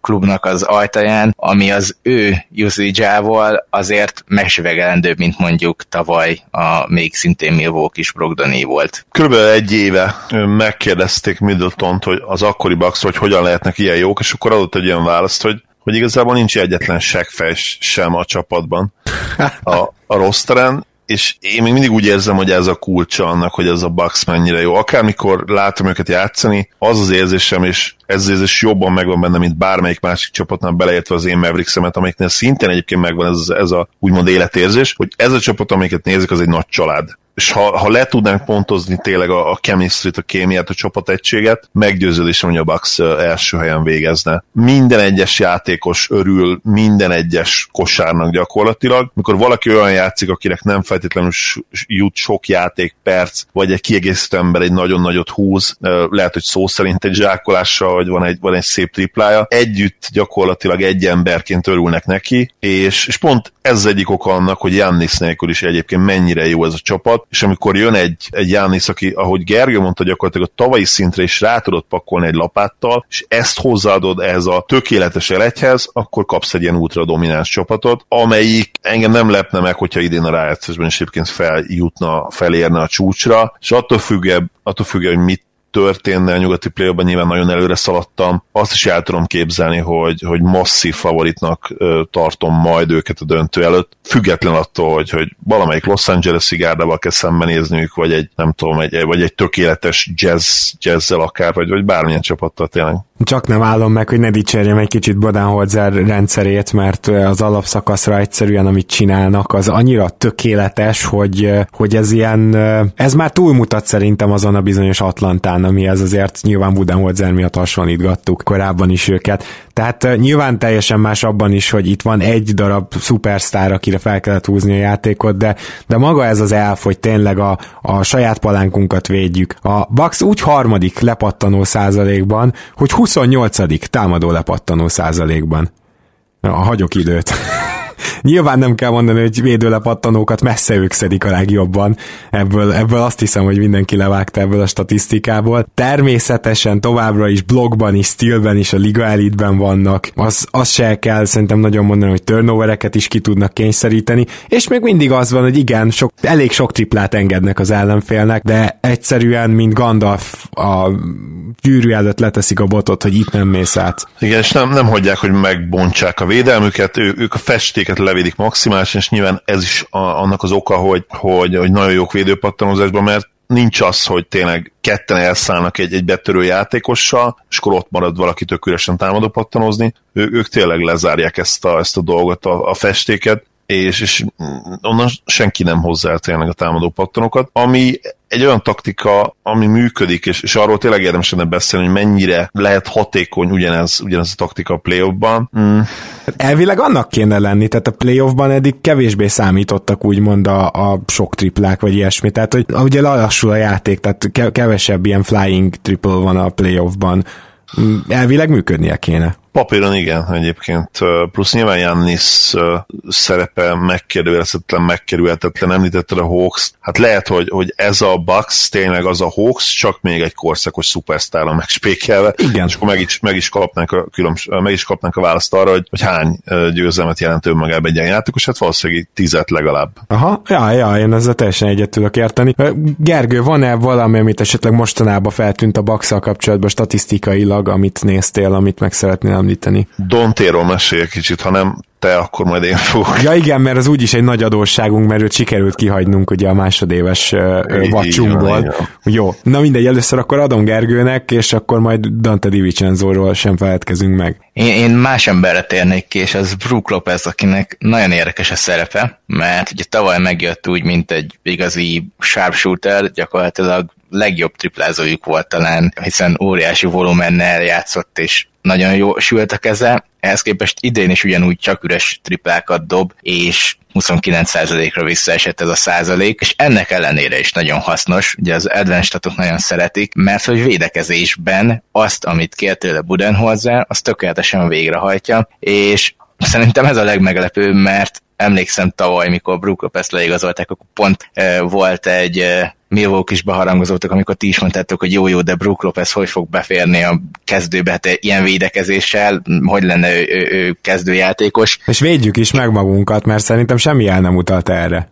S5: klubnak az ajtaján, ami az ő usage azért megsüvegelendőbb, mint mondjuk tavaly a még szintén Milwaukee is Brogdoné volt.
S4: Körülbelül egy éve megkérdezték Middleton-t, hogy az akkori Bucks, hogy hogyan lehetnek ilyen jók, és akkor adott egy olyan választ, hogy hogy igazából nincs egyetlen seggfej sem a csapatban [LAUGHS] a, a rosteren, és én még mindig úgy érzem, hogy ez a kulcsa annak, hogy ez a Bucks mennyire jó. Akármikor látom őket játszani, az az érzésem, és ez az érzés jobban megvan benne, mint bármelyik másik csapatnál beleértve az én Mavericks-emet, amiknél szintén egyébként megvan ez, ez a úgymond életérzés, hogy ez a csapat, amiket nézik, az egy nagy család és ha, ha le tudnánk pontozni tényleg a, a chemistry a kémiát, a csapategységet, meggyőződésem, hogy a Bucks első helyen végezne. Minden egyes játékos örül minden egyes kosárnak gyakorlatilag. Mikor valaki olyan játszik, akinek nem feltétlenül jut sok játék perc, vagy egy kiegészítő ember egy nagyon nagyot húz, lehet, hogy szó szerint egy zsákolással, vagy van egy, van egy szép triplája, együtt gyakorlatilag egy emberként örülnek neki, és, és pont ez egyik oka annak, hogy Jannis nélkül is egyébként mennyire jó ez a csapat, és amikor jön egy, egy Jánisz, aki, ahogy Gergő mondta, gyakorlatilag a tavalyi szintre is rá tudod pakolni egy lapáttal, és ezt hozzáadod ehhez a tökéletes elegyhez, akkor kapsz egy ilyen ultra domináns csapatot, amelyik engem nem lepne meg, hogyha idén a rájátszásban is egyébként feljutna, felérne a csúcsra, és attól függ, attól függ, hogy mit történne a nyugati play nyilván nagyon előre szaladtam. Azt is el tudom képzelni, hogy, hogy masszív favoritnak tartom majd őket a döntő előtt, független attól, hogy, hogy valamelyik Los Angeles-i gárdával kell szembenézniük, vagy egy, nem tudom, egy, vagy egy tökéletes jazz, jazzzel akár, vagy, vagy bármilyen csapattal tényleg.
S3: Csak nem állom meg, hogy ne dicsérjem egy kicsit Badenholzer rendszerét, mert az alapszakaszra egyszerűen, amit csinálnak, az annyira tökéletes, hogy, hogy ez ilyen, ez már túlmutat szerintem azon a bizonyos Atlantán, amihez azért nyilván Budenholzer miatt hasonlítgattuk korábban is őket. Tehát nyilván teljesen más abban is, hogy itt van egy darab szupersztár, akire fel kellett húzni a játékot, de, de maga ez az elf, hogy tényleg a, a saját palánkunkat védjük. A Bucks úgy harmadik lepattanó százalékban, hogy 28. támadó lepattanó százalékban. Na, hagyok időt. [LAUGHS] Nyilván nem kell mondani, hogy védőlepattanókat messze ők szedik a legjobban. Ebből, ebből azt hiszem, hogy mindenki levágta ebből a statisztikából. Természetesen továbbra is blogban is, stilben is, a Liga Elite-ben vannak. Az, az se kell szerintem nagyon mondani, hogy turnovereket is ki tudnak kényszeríteni, és még mindig az van, hogy igen, sok, elég sok triplát engednek az ellenfélnek, de egyszerűen, mint Gandalf a gyűrű előtt leteszik a botot, hogy itt nem mész át.
S4: Igen, és nem, nem hagyják, hogy megbontsák a védelmüket, ő, ők a festéket levédik maximálisan, és nyilván ez is a, annak az oka, hogy, hogy, hogy nagyon jók védőpattanózásban, mert nincs az, hogy tényleg ketten elszállnak egy, egy betörő játékossal, és akkor ott marad valaki tök üresen támadó pattanozni. Ő, ők tényleg lezárják ezt a, ezt a dolgot, a, a festéket, és, és onnan senki nem hozzá el tényleg a támadó pattanokat, ami egy olyan taktika, ami működik, és, és arról tényleg érdemes lenne beszélni, hogy mennyire lehet hatékony ugyanez, ugyanez a taktika a playoffban. Mm.
S3: Elvileg annak kéne lenni, tehát a playoffban eddig kevésbé számítottak úgymond a, a sok triplák, vagy ilyesmi, tehát hogy ugye lalassul a játék, tehát kevesebb ilyen flying triple van a playoffban. Mm, elvileg működnie kéne.
S4: Papíron igen, egyébként. Plusz nyilván Jannis szerepe megkérdőjelezhetetlen, megkerülhetetlen, említetted a Hawks. Hát lehet, hogy, hogy ez a Bucks tényleg az a Hawks, csak még egy korszakos szupersztárra megspékelve.
S3: Igen.
S4: És akkor meg is, meg is, kapnánk a, különbs, meg is kapnánk a választ arra, hogy, hogy hány győzelmet jelent önmagában egy ilyen játékos, hát valószínűleg tizet legalább.
S3: Aha, ja, ja, én ezzel teljesen egyet tudok érteni. Gergő, van-e valami, amit esetleg mostanában feltűnt a bucks kapcsolatban statisztikailag, amit néztél, amit meg szeretnél említeni.
S4: Dontéról mesélj kicsit, ha nem te, akkor majd én fogok.
S3: Ja igen, mert az úgyis egy nagy adósságunk, mert őt sikerült kihagynunk ugye a másodéves uh, vacsunkból. Jó, na mindegy, először akkor adom Gergőnek, és akkor majd Dante Di Vincenzo-ról sem feledkezünk meg.
S5: Én, én más emberre térnék ki, és az Brook Lopez, akinek nagyon érdekes a szerepe, mert ugye tavaly megjött úgy, mint egy igazi sharpshooter, gyakorlatilag legjobb triplázójuk volt talán, hiszen óriási volumennel játszott, és nagyon jó sült a keze, ehhez képest idén is ugyanúgy csak üres triplákat dob, és 29%-ra visszaesett ez a százalék, és ennek ellenére is nagyon hasznos, ugye az advanced statok nagyon szeretik, mert hogy védekezésben azt, amit kér tőle Budenholzer, azt tökéletesen végrehajtja, és Szerintem ez a legmeglepőbb, mert emlékszem tavaly, mikor Brook Lopez leigazolták, akkor pont volt egy e, Milwaukee is beharangozottak, amikor ti is mondtátok, hogy jó-jó, de Brook Lopez hogy fog beférni a kezdőbe, hát ilyen védekezéssel, hogy lenne ő, ő, ő kezdőjátékos.
S3: És védjük is meg magunkat, mert szerintem semmi el nem utalt erre.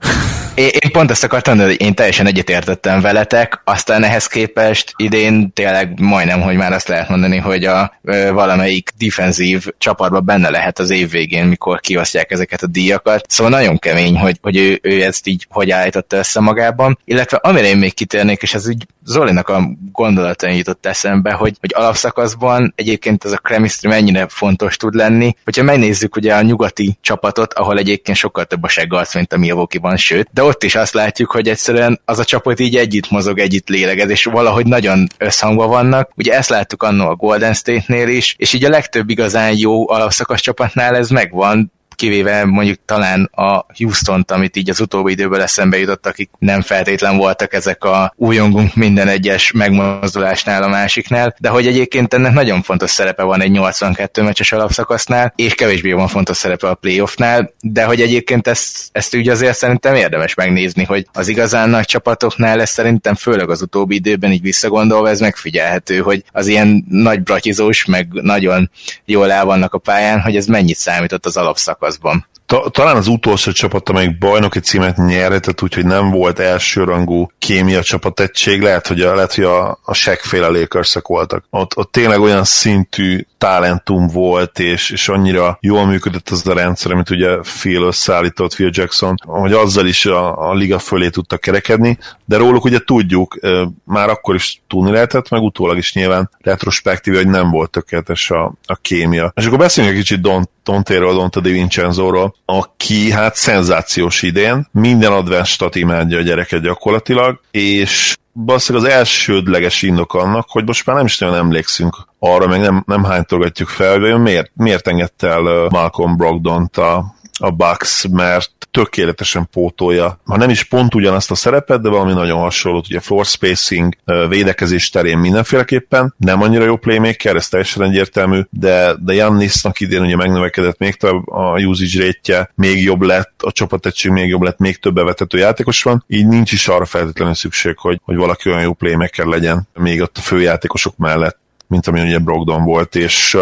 S5: Én, én pont ezt akartam, hogy én teljesen egyetértettem veletek, aztán ehhez képest idén tényleg majdnem, hogy már azt lehet mondani, hogy a ö, valamelyik defenzív csapatban benne lehet az év végén, mikor kiosztják ezeket a díjakat. Szóval nagyon kemény, hogy, hogy ő, ő ezt így hogy állította össze magában. Illetve amire én még kitérnék, és ez úgy Zolinak a gondolatain jutott eszembe, hogy, hogy alapszakaszban egyébként ez a chemistry mennyire fontos tud lenni. Hogyha megnézzük ugye a nyugati csapatot, ahol egyébként sokkal több a seggarc, mint a Milwaukee-ban, sőt, de ott is azt látjuk, hogy egyszerűen az a csapat így együtt mozog, együtt lélegez, és valahogy nagyon összhangban vannak. Ugye ezt láttuk annó a Golden State-nél is, és így a legtöbb igazán jó alapszakasz csapatnál ez megvan, kivéve mondjuk talán a Houston-t, amit így az utóbbi időből eszembe jutott, akik nem feltétlen voltak ezek a újongunk minden egyes megmozdulásnál a másiknál, de hogy egyébként ennek nagyon fontos szerepe van egy 82 meccses alapszakasznál, és kevésbé van fontos szerepe a playoffnál, de hogy egyébként ezt, ezt úgy azért szerintem érdemes megnézni, hogy az igazán nagy csapatoknál ez szerintem főleg az utóbbi időben így visszagondolva ez megfigyelhető, hogy az ilyen nagy bratizós, meg nagyon jól el vannak a pályán, hogy ez mennyit számított az alapszak szakaszban.
S4: Ta, talán az utolsó csapat, amelyik bajnoki címet nyerhetett, úgyhogy nem volt elsőrangú kémia csapategység, lehet, hogy a, lehet, hogy a, a lakers voltak. Ott, ott tényleg olyan szintű talentum volt, és, és annyira jól működött az a rendszer, amit ugye Phil összeállított, Phil Jackson, hogy azzal is a, a liga fölé tudtak kerekedni, de róluk ugye tudjuk, már akkor is tudni lehetett, meg utólag is nyilván retrospektív, hogy nem volt tökéletes a, a kémia. És akkor beszéljünk egy kicsit Don, Tontéről, Donta Di Vincenzóról, aki hát szenzációs idén, minden advanced stat imádja a gyereket gyakorlatilag, és basszik az elsődleges indok annak, hogy most már nem is nagyon emlékszünk arra, meg nem, nem hánytolgatjuk fel, hogy miért, miért engedte el Malcolm Brogdon-t a, a Bucks, mert tökéletesen pótolja, ha nem is pont ugyanazt a szerepet, de valami nagyon hasonlót, ugye floor spacing, védekezés terén mindenféleképpen, nem annyira jó playmaker, ez teljesen egyértelmű, de, de Jannisnak idén ugye megnövekedett még több a usage rate még jobb lett, a csapategység még jobb lett, még több bevetető játékos van, így nincs is arra feltétlenül szükség, hogy, hogy valaki olyan jó playmaker legyen még ott a főjátékosok mellett mint ami ugye Brogdon volt, és...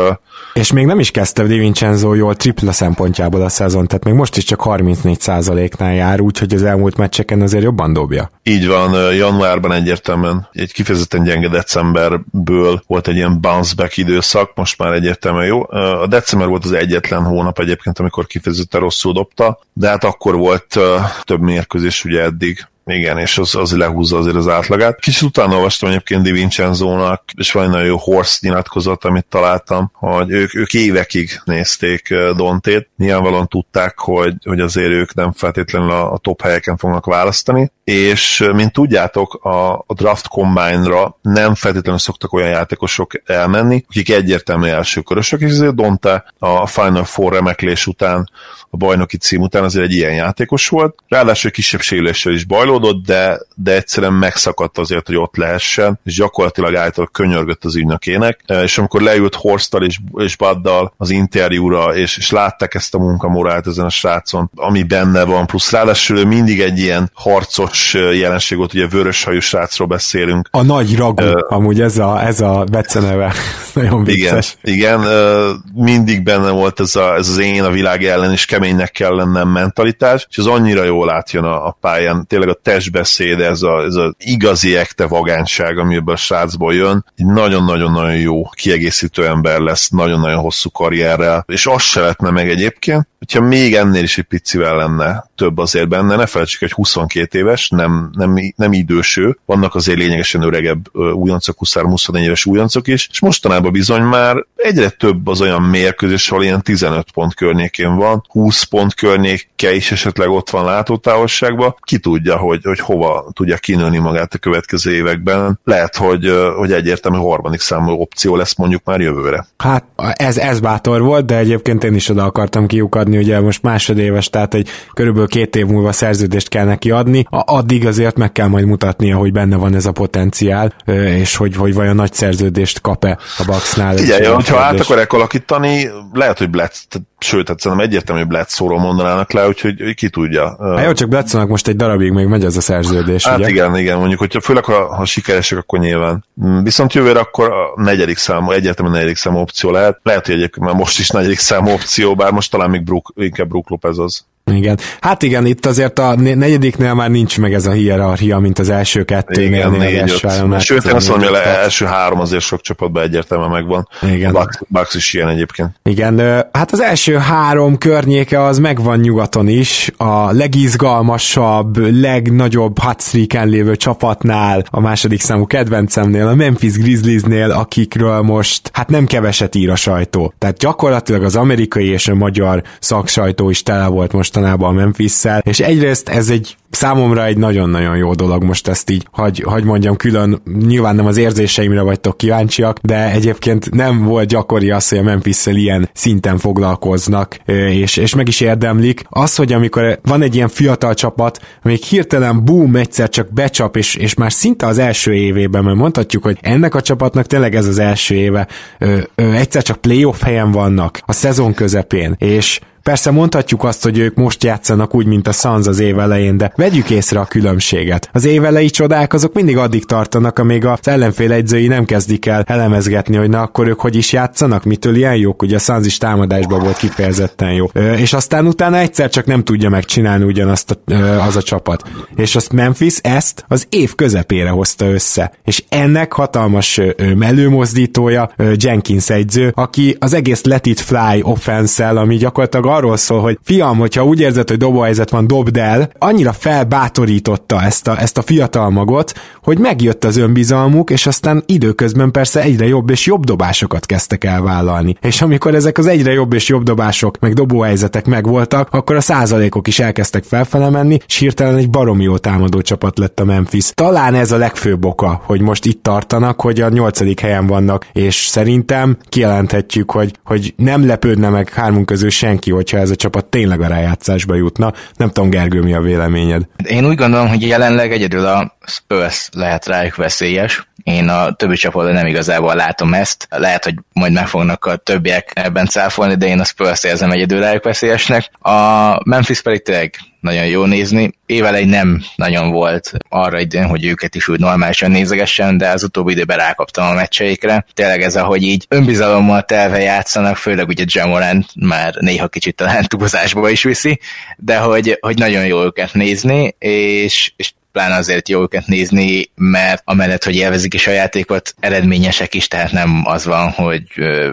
S3: És még nem is kezdte Di Vincenzo jól tripla szempontjából a szezon, tehát még most is csak 34%-nál jár, úgyhogy az elmúlt meccseken azért jobban dobja.
S4: Így van, januárban egyértelműen egy kifejezetten gyenge decemberből volt egy ilyen bounce back időszak, most már egyértelműen jó. A december volt az egyetlen hónap egyébként, amikor kifejezetten rosszul dobta, de hát akkor volt több mérkőzés ugye eddig, igen, és az, az lehúzza azért az átlagát. Kicsit utána olvastam egyébként Di Vincenzo-nak, és van egy nagyon jó horse nyilatkozat, amit találtam, hogy ők, ők évekig nézték Dontét. Nyilvánvalóan tudták, hogy, hogy azért ők nem feltétlenül a, a top helyeken fognak választani, és mint tudjátok, a, a draft combine-ra nem feltétlenül szoktak olyan játékosok elmenni, akik egyértelmű első körösök, és azért Donte a Final Four remeklés után, a bajnoki cím után azért egy ilyen játékos volt. Ráadásul kisebb sérüléssel is bajlódott, de, de egyszerűen megszakadt azért, hogy ott lehessen, és gyakorlatilag által könyörgött az ügynökének, és amikor leült Horstal és, és Baddal az interjúra, és, és látták ezt a munkamorált ezen a srácon, ami benne van, plusz ráadásul mindig egy ilyen harcos jelenség volt, ugye vörös hajú srácról beszélünk.
S3: A nagy ragú, uh, amúgy ez a, ez a beceneve, [LAUGHS] nagyon vicces.
S4: Igen, igen uh, mindig benne volt ez, a, ez az én a világ ellen, és keménynek kell lennem mentalitás, és az annyira jól átjön a, a pályán. Tényleg a testbeszéd, ez az ez a igazi ekte vagánság, amiből a srácból jön, egy nagyon-nagyon-nagyon jó kiegészítő ember lesz, nagyon-nagyon hosszú karrierrel, és azt se lehetne meg egyébként, hogyha még ennél is egy picivel lenne több azért benne, ne felejtsük, hogy 22 éves, nem, nem, nem időső, vannak azért lényegesen öregebb újoncok, 23-24 éves újoncok is, és mostanában bizony már egyre több az olyan mérkőzés, ahol ilyen 15 pont környékén van, 20 pont környéke is esetleg ott van látótávolságban, ki tudja, hogy, hogy hova tudja kinőni magát a következő években. Lehet, hogy, hogy egyértelmű harmadik számú opció lesz mondjuk már jövőre.
S3: Hát ez, ez bátor volt, de egyébként én is oda akartam kiukadni, ugye most másodéves, tehát egy körülbelül két év múlva szerződést kell neki adni, addig azért meg kell majd mutatnia, hogy benne van ez a potenciál, és hogy, hogy vajon nagy szerződést kap-e a Bucksnál.
S4: Figyelj, hogyha át akarják alakítani, lehet, hogy Bletz, sőt, hát szerintem egyértelmű Bledsoe-ról mondanának le, úgyhogy ki tudja.
S3: Hát jó, csak bledsoe most egy darabig még megy ez a szerződés,
S4: Hát
S3: ugye?
S4: igen, igen, mondjuk, hogyha főleg ha, ha sikeresek, akkor nyilván. Mm, viszont jövőre akkor a negyedik számú, egyértelmű negyedik számú opció lehet. Lehet, hogy egyébként már most is negyedik számú opció, bár most talán még Brook, inkább Brook Lopez az.
S3: Igen. Hát igen, itt azért a negyediknél már nincs meg ez a hierarchia, mint az első kettőnél.
S4: Igen, négy, öt. Sőt, én azt mondom, hogy az első három azért sok csapatban egyértelműen megvan.
S3: Igen.
S4: A Bucks is ilyen egyébként.
S3: Igen, hát az első három környéke az megvan nyugaton is, a legizgalmasabb, legnagyobb hotstreaken lévő csapatnál, a második számú kedvencemnél, a Memphis Grizzliesnél, akikről most hát nem keveset ír a sajtó. Tehát gyakorlatilag az amerikai és a magyar szaksajtó is tele volt mostanában a memphis és egyrészt ez egy számomra egy nagyon-nagyon jó dolog most ezt így, hogy, hogy mondjam külön, nyilván nem az érzéseimre vagytok kíváncsiak, de egyébként nem volt gyakori az, hogy a memphis ilyen szinten foglalkoznak, és, és meg is érdemlik. Az, hogy amikor van egy ilyen fiatal csapat, még hirtelen boom, egyszer csak becsap, és, és már szinte az első évében, mert mondhatjuk, hogy ennek a csapatnak tényleg ez az első éve, ö, ö, egyszer csak playoff helyen vannak a szezon közepén, és Persze mondhatjuk azt, hogy ők most játszanak úgy, mint a Suns az év elején, de vegyük észre a különbséget. Az évelei csodák azok mindig addig tartanak, amíg az ellenfél egyzői nem kezdik el elemezgetni, hogy na akkor ők hogy is játszanak, mitől ilyen jók, ugye a Suns is támadásban volt kifejezetten jó. És aztán utána egyszer csak nem tudja megcsinálni ugyanazt a, az a csapat. És azt Memphis ezt az év közepére hozta össze. És ennek hatalmas ö, előmozdítója ö, Jenkins egyző, aki az egész let it fly offense ami gyakorlatilag arról szól, hogy fiam, hogyha úgy érzed, hogy dobóhelyzet van, dobd el, annyira felbátorította ezt a, ezt a fiatal magot, hogy megjött az önbizalmuk, és aztán időközben persze egyre jobb és jobb dobásokat kezdtek el vállalni. És amikor ezek az egyre jobb és jobb dobások, meg dobóhelyzetek megvoltak, akkor a százalékok is elkezdtek felfele menni, és hirtelen egy baromi jó támadó csapat lett a Memphis. Talán ez a legfőbb oka, hogy most itt tartanak, hogy a nyolcadik helyen vannak, és szerintem kijelenthetjük, hogy, hogy nem lepődne meg hármunk közül senki, hogyha ez a csapat tényleg a rájátszásba jutna. Nem tudom, Gergő, mi a véleményed?
S5: Én úgy gondolom, hogy jelenleg egyedül a Spurs lehet rájuk veszélyes. Én a többi csapatban nem igazából látom ezt. Lehet, hogy majd meg fognak a többiek ebben cáfolni, de én a Spurs érzem egyedül rájuk veszélyesnek. A Memphis pedig tényleg nagyon jó nézni. Évelej nem nagyon volt arra időn, hogy őket is úgy normálisan nézegessen, de az utóbbi időben rákaptam a meccseikre. Tényleg ez, ahogy így önbizalommal telve játszanak, főleg ugye Jamoran már néha kicsit talán [LAUGHS] túlzásba is viszi, de hogy, hogy nagyon jó őket nézni, és, és pláne azért jó őket nézni, mert amellett, hogy élvezik is a játékot, eredményesek is, tehát nem az van, hogy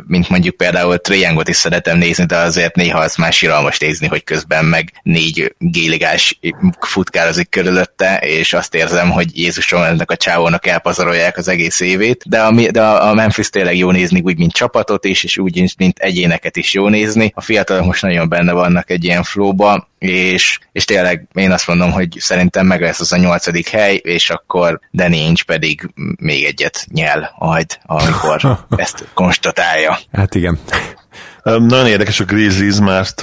S5: mint mondjuk például Triangot is szeretem nézni, de azért néha az már síralmas nézni, hogy közben meg négy géligás futkározik körülötte, és azt érzem, hogy Jézusom ennek a csávónak elpazarolják az egész évét, de a, de a Memphis tényleg jó nézni, úgy, mint csapatot is, és úgy, mint egyéneket is jó nézni. A fiatalok most nagyon benne vannak egy ilyen flóba, és, és tényleg én azt mondom, hogy szerintem meg lesz az a nyolcadik hely, és akkor Danny Ainge pedig még egyet nyel majd, amikor [LAUGHS] ezt konstatálja.
S3: Hát igen.
S4: Nagyon érdekes a Grizzlies, mert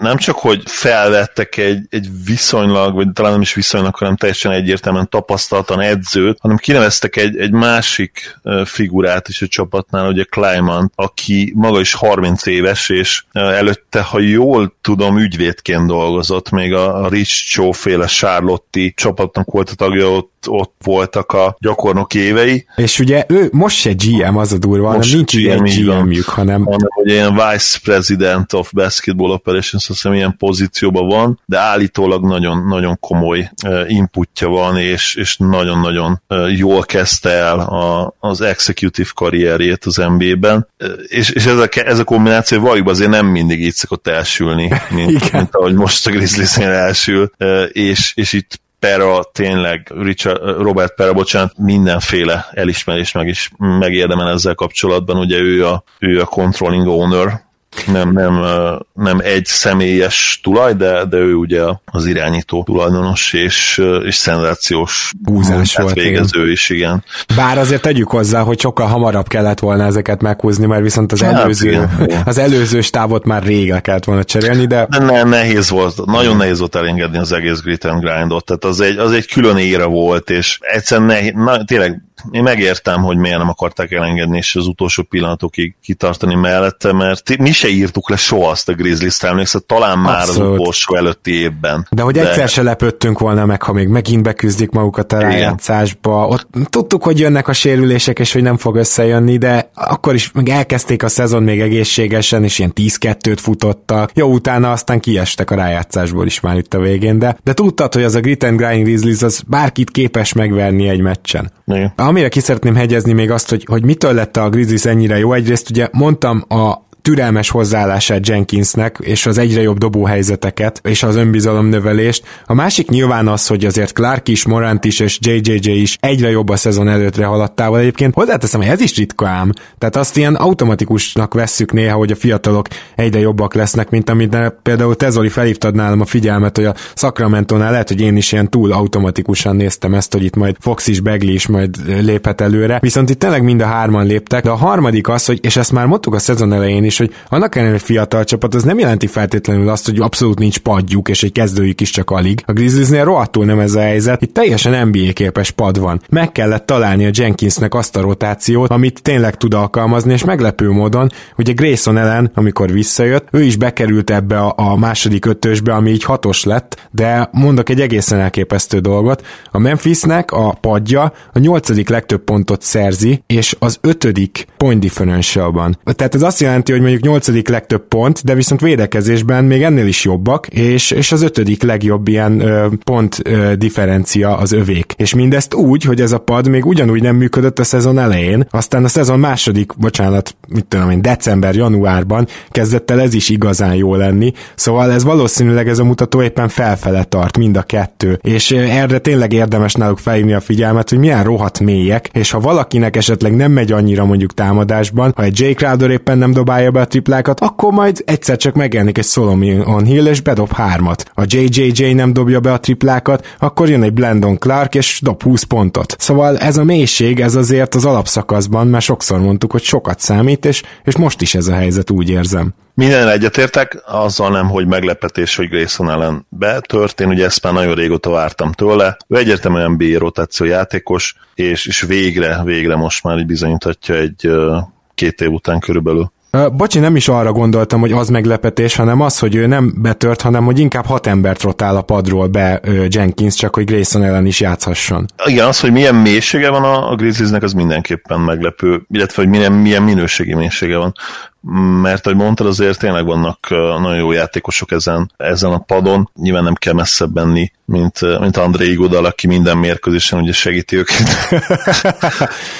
S4: nem csak, hogy felvettek egy, egy viszonylag, vagy talán nem is viszonylag, hanem teljesen egyértelműen tapasztaltan edzőt, hanem kineveztek egy, egy másik figurát is a csapatnál, ugye Kleiman, aki maga is 30 éves, és előtte, ha jól tudom, ügyvédként dolgozott, még a Rich Chow féle Charlotte csapatnak volt a tagja, ott ott voltak a gyakornok évei.
S3: És ugye ő most se GM az a durva, hanem nincs GM, egy GM-jük, hanem...
S4: hanem hogy ilyen Vice President of Basketball Operations, azt hiszem ilyen pozícióban van, de állítólag nagyon, nagyon komoly inputja van, és, és nagyon-nagyon jól kezdte el a, az executive karrierjét az NBA-ben, és, és ez, a, ez a kombináció valójában azért nem mindig így szokott elsülni, mint, [LAUGHS] mint ahogy most a Grizzlies-nél elsül, és, és itt Pera tényleg, Richard, Robert Pera, bocsánat, mindenféle elismerés meg is megérdemel ezzel kapcsolatban, ugye ő a, ő a controlling owner, nem, nem, nem egy személyes tulaj, de, de ő ugye az irányító tulajdonos és, és szenzációs
S3: húzás volt.
S4: végező igen. is, igen.
S3: Bár azért tegyük hozzá, hogy sokkal hamarabb kellett volna ezeket meghúzni, mert viszont az hát, előző, igen. [LAUGHS] az előző stávot már rég le kellett volna cserélni, de...
S4: de ne, nehéz volt, nagyon nehéz volt elengedni az egész grit and grindot, tehát az egy, az egy külön ére volt, és egyszerűen nehéz, na, tényleg én megértem, hogy miért nem akarták elengedni, és az utolsó pillanatokig kitartani mellette, mert mi se írtuk le soha azt a Grizzlies-t, emlékszel, talán már Abszolút. az utolsó előtti évben.
S3: De hogy de... egyszer se lepődtünk volna meg, ha még megint beküzdik magukat a rájátszásba. Ott tudtuk, hogy jönnek a sérülések, és hogy nem fog összejönni, de akkor is meg elkezdték a szezon még egészségesen, és ilyen 10-2-t futottak. Jó, utána aztán kiestek a rájátszásból is már itt a végén, de, de tudtad, hogy az a Grit and Grind Grizzlies az bárkit képes megverni egy meccsen. Igen. Amire ki szeretném hegyezni még azt, hogy, hogy mitől lett a Grizzlies ennyire jó. Egyrészt ugye mondtam a türelmes hozzáállását Jenkinsnek, és az egyre jobb dobóhelyzeteket, és az önbizalom növelést. A másik nyilván az, hogy azért Clark is, Morant is, és JJJ is egyre jobb a szezon előttre haladtával. Egyébként hozzáteszem, hogy ez is ritka ám. Tehát azt ilyen automatikusnak vesszük néha, hogy a fiatalok egyre jobbak lesznek, mint amit például Tezoli felhívtad nálam a figyelmet, hogy a Sacramento-nál lehet, hogy én is ilyen túl automatikusan néztem ezt, hogy itt majd Fox is, Begley is majd léphet előre. Viszont itt tényleg mind a hárman léptek, de a harmadik az, hogy, és ezt már mondtuk a szezon elején is, és hogy annak ellenére fiatal csapat, az nem jelenti feltétlenül azt, hogy abszolút nincs padjuk, és egy kezdőjük is csak alig. A Grizzliesnél rohadtul nem ez a helyzet, itt teljesen NBA képes pad van. Meg kellett találni a Jenkinsnek azt a rotációt, amit tényleg tud alkalmazni, és meglepő módon, ugye Grayson ellen, amikor visszajött, ő is bekerült ebbe a, a második ötösbe, ami így hatos lett, de mondok egy egészen elképesztő dolgot. A Memphisnek a padja a nyolcadik legtöbb pontot szerzi, és az ötödik point differentialban. Tehát ez azt jelenti, hogy mondjuk nyolcadik legtöbb pont, de viszont védekezésben még ennél is jobbak, és, és az ötödik legjobb ilyen ö, pont ö, differencia az övék. És mindezt úgy, hogy ez a pad még ugyanúgy nem működött a szezon elején, aztán a szezon második, bocsánat, mit tudom én, december-januárban kezdett el ez is igazán jó lenni, szóval ez valószínűleg ez a mutató éppen felfele tart, mind a kettő. És erre tényleg érdemes náluk felhívni a figyelmet, hogy milyen rohadt mélyek, és ha valakinek esetleg nem megy annyira mondjuk támadásban, ha egy Jake Crowder éppen nem dobálja be a triplákat, akkor majd egyszer csak megjelenik egy Solomon Hill, és bedob hármat. A JJJ nem dobja be a triplákat, akkor jön egy Blendon Clark, és dob 20 pontot. Szóval ez a mélység, ez azért az alapszakaszban, mert sokszor mondtuk, hogy sokat számít, és, és most is ez a helyzet, úgy érzem.
S4: Minden egyetértek, azzal nem, hogy meglepetés, hogy Grayson ellen betört, én ugye ezt már nagyon régóta vártam tőle. Ő egyértelműen NBA rotáció játékos, és, és végre, végre most már így bizonyíthatja egy két év után körülbelül.
S3: Bocsi, nem is arra gondoltam, hogy az meglepetés, hanem az, hogy ő nem betört, hanem hogy inkább hat embert rotál a padról be Jenkins, csak hogy Grayson ellen is játszhasson.
S4: Igen, az, hogy milyen mélysége van a, a Grizzliesnek, az mindenképpen meglepő, illetve hogy milyen, milyen minőségi mélysége van mert ahogy mondtad, azért tényleg vannak nagyon jó játékosok ezen, ezen a padon, nyilván nem kell messzebb menni, mint, mint André Igodal, aki minden mérkőzésen ugye segíti őket.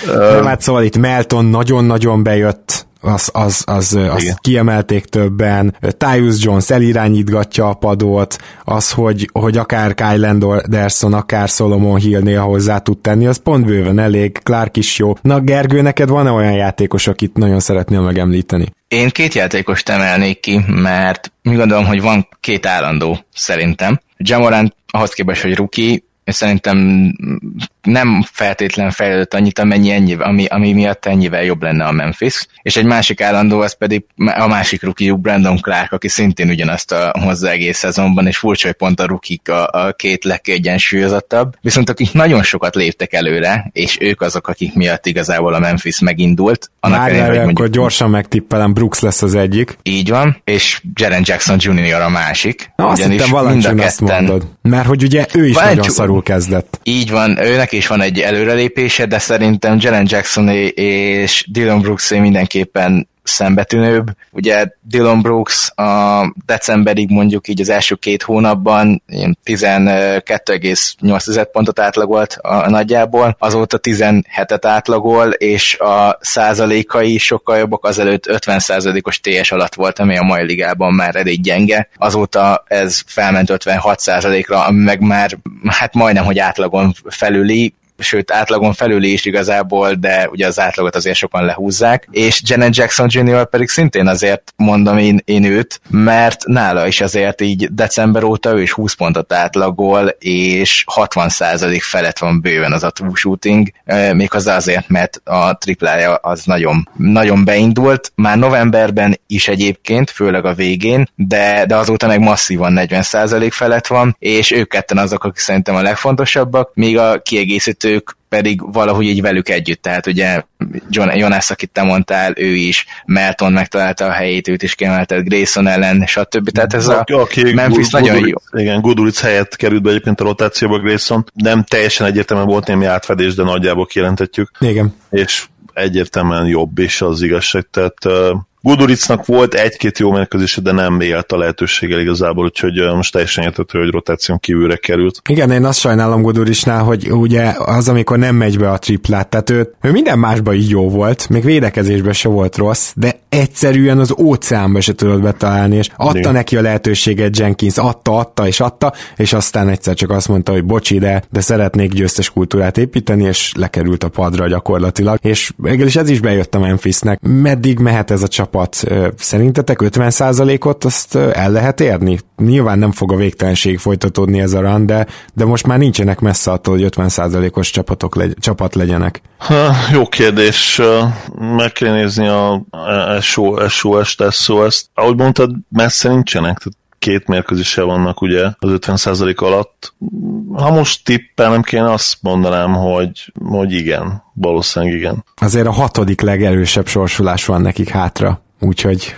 S4: [LAUGHS]
S3: nem, hát szóval itt Melton nagyon-nagyon bejött az, az, az, az kiemelték többen, Tyus Jones elirányítgatja a padot, az, hogy, hogy akár Kyle Anderson, akár Solomon Hill néha hozzá tud tenni, az pont bőven elég, Clark is jó. Na Gergő, neked van-e olyan játékos, akit nagyon szeretnél megemlíteni?
S5: Én két játékost emelnék ki, mert mi gondolom, hogy van két állandó szerintem. Jamorant ahhoz képest, hogy ruki, szerintem nem feltétlen fejlődött annyit, amennyi ennyi, ami, ami miatt ennyivel jobb lenne a Memphis. És egy másik állandó, az pedig a másik rukiuk, Brandon Clark, aki szintén ugyanazt a hozzá egész szezonban, és furcsa, hogy pont a rukik a, a két legkiegyensúlyozottabb. Viszont akik nagyon sokat léptek előre, és ők azok, akik miatt igazából a Memphis megindult.
S3: Annak Várjál, elég, hogy mondjuk, akkor gyorsan megtippelem, Brooks lesz az egyik.
S5: Így van, és Jaren Jackson Jr. a másik.
S3: Na, azt hittem mind a ketten... azt mondod. Mert hogy ugye ő is Valancsi, nagyon szarul rosszul kezdett.
S5: Így van, őnek is van egy előrelépése, de szerintem Jalen Jackson és Dylan Brooks mindenképpen szembetűnőbb. Ugye Dylan Brooks a decemberig mondjuk így az első két hónapban 12,8 pontot átlagolt a nagyjából, azóta 17-et átlagol, és a százalékai sokkal jobbak, azelőtt 50 százalékos TS alatt volt, ami a mai ligában már elég gyenge. Azóta ez felment 56 százalékra, ami meg már hát majdnem, hogy átlagon felüli, sőt átlagon felüli is igazából, de ugye az átlagot azért sokan lehúzzák, és Janet Jackson Jr. pedig szintén azért mondom én, én őt, mert nála is azért így december óta ő is 20 pontot átlagol, és 60% felett van bőven az a two shooting, méghozzá azért, mert a triplája az nagyon, nagyon beindult, már novemberben is egyébként, főleg a végén, de, de azóta meg masszívan 40% felett van, és ők ketten azok, akik szerintem a legfontosabbak, míg a kiegészítő ők pedig valahogy így velük együtt, tehát ugye John, Jonas, akit te mondtál, ő is, Melton megtalálta a helyét, őt is kiemeltet, Grayson ellen, stb. Tehát ez a,
S4: a
S5: Memphis
S4: Gu-
S5: nagyon
S4: Guduric,
S5: jó.
S4: Igen, Guduric helyett került be egyébként a rotációba Grayson. Nem teljesen egyértelműen volt némi átfedés, de nagyjából kijelentetjük.
S3: Igen.
S4: És egyértelműen jobb is az igazság. Tehát uh, Guduricnak volt egy-két jó mérkőzése, de nem élt a lehetőséggel igazából, úgyhogy most teljesen értető, hogy rotáción kívülre került.
S3: Igen, én azt sajnálom Gudurisnál, hogy ugye az, amikor nem megy be a triplát, tehát ő, ő minden másban így jó volt, még védekezésben se volt rossz, de egyszerűen az óceánba se tudott betalálni, és adta
S4: Igen.
S3: neki a lehetőséget Jenkins, adta, adta és adta, és aztán egyszer csak azt mondta, hogy bocsi, de, de szeretnék győztes kultúrát építeni, és lekerült a padra gyakorlatilag, és végül is ez is bejött a Memphisnek. Meddig mehet ez a csapat? Ö, Szerintetek 50%-ot azt el lehet érni? Nyilván nem fog a végtelenség folytatódni ez a run, de, de most már nincsenek messze attól, hogy 50%-os csapatok legy- csapat legyenek.
S4: Ha, jó kérdés, meg kell nézni a SO, SOS-t, SOS-t. Ahogy mondtad, messze nincsenek, tehát két mérkőzése vannak ugye az 50% alatt. Ha most tippelnem kéne, azt mondanám, hogy, hogy igen, valószínűleg igen.
S3: Azért a hatodik legerősebb sorsulás van nekik hátra, úgyhogy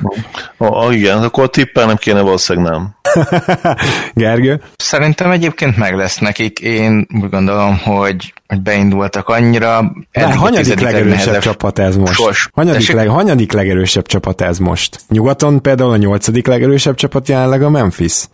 S4: Ha igen, akkor tippelnem kéne, valószínűleg nem. [LAUGHS]
S3: Gergő?
S5: Szerintem egyébként meg lesz nekik. Én úgy gondolom, hogy, hogy beindultak annyira.
S3: De hanyadik legerősebb csapat ez most? Hanyadik,
S5: Tessék?
S3: leg, hanyadik legerősebb csapat ez most? Nyugaton például a nyolcadik legerősebb csapat jelenleg a Memphis.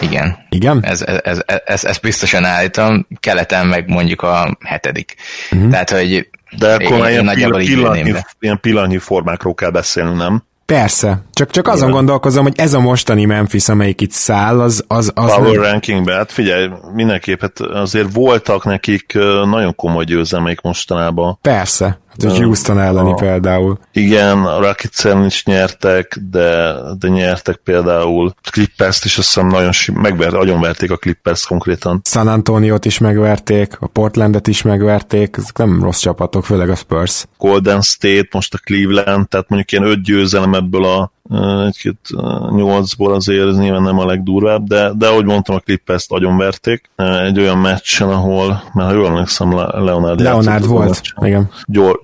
S5: Igen.
S3: Igen?
S5: Ez, ez, ez, ez, ez biztosan állítom. Keleten meg mondjuk a hetedik. Uh-huh. Tehát, hogy
S4: De akkor
S5: én,
S4: ilyen,
S5: nagyjából
S4: pillanatnyi, ilyen pillanatnyi formákról kell beszélni, nem?
S3: Persze. Csak, csak azon
S4: Igen.
S3: gondolkozom, hogy ez a mostani Memphis, amelyik itt száll, az, az, az
S4: Power
S3: nem...
S4: rankingben, hát figyelj, mindenképp, hát azért voltak nekik nagyon komoly győzelmeik mostanában.
S3: Persze. Hát,
S4: Nem.
S3: Houston elleni
S4: A-
S3: például.
S4: Igen, a rockets is nyertek, de, de nyertek például Clippers-t is, azt hiszem nagyon sim- megvert, agyonverték a Clippers konkrétan.
S3: San Antoniot is megverték, a Portlandet is megverték, ezek nem rossz csapatok, főleg a Spurs.
S4: Golden State, most a Cleveland, tehát mondjuk ilyen öt győzelem ebből a egy-két nyolcból azért ez nyilván nem a legdurvább, de, de ahogy mondtam, a Clippers-t agyonverték. Egy olyan meccsen, ahol, mert ha jól emlékszem, Le- Leonard,
S3: Leonard volt, igen.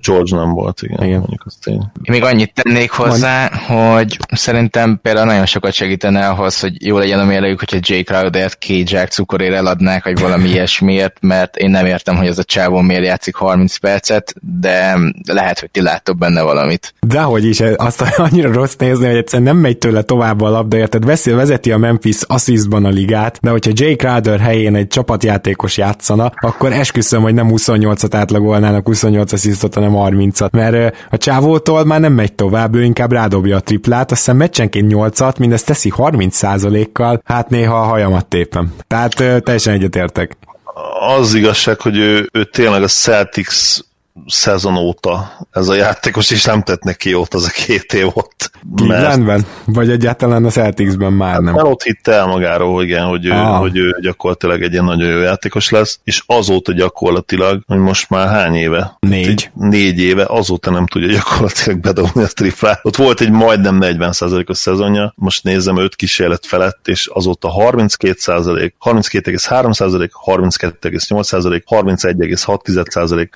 S4: George, nem volt, igen,
S3: Igen.
S4: mondjuk azt tény.
S5: Én még annyit tennék hozzá, hogy szerintem például nagyon sokat segítene ahhoz, hogy jó legyen a mérlegük, hogyha Jay Crowder-t két zsák cukorért eladnák, vagy valami [LAUGHS] ilyesmiért, mert én nem értem, hogy ez a csávó miért játszik 30 percet, de lehet, hogy ti láttok benne valamit.
S3: Dehogy is, azt [LAUGHS] annyira rossz nézni, hogy egyszerűen nem megy tőle tovább a labda, érted? Veszi, vezeti a Memphis assistban a ligát, de hogyha Jay Crowder helyén egy csapatjátékos játszana, akkor esküszöm, hogy nem 28-at átlagolnának 28 assistot, hanem 30-at, mert a csávótól már nem megy tovább, ő inkább rádobja a triplát, azt hiszem meccsenként 8-at, mindezt teszi 30%-kal, hát néha a hajamat tépem. Tehát teljesen egyetértek.
S4: Az igazság, hogy ő, ő tényleg a Celtics szezon óta ez a játékos, és nem tett neki jót az a két év ott.
S3: Clevelandben? Vagy egyáltalán a Celticsben már nem.
S4: Mert ott hitte el magáról, hogy igen, hogy ő,
S3: Ah.
S4: hogy ő gyakorlatilag egy ilyen nagyon jó játékos lesz, és azóta gyakorlatilag, hogy most már hány éve?
S3: Négy.
S4: Egy, négy éve, azóta nem tudja gyakorlatilag bedobni a triplát. Ott volt egy majdnem 40%-os szezonja, most nézem 5 kísérlet felett, és azóta 32%, 32,3%, 32,8%, 31,6%,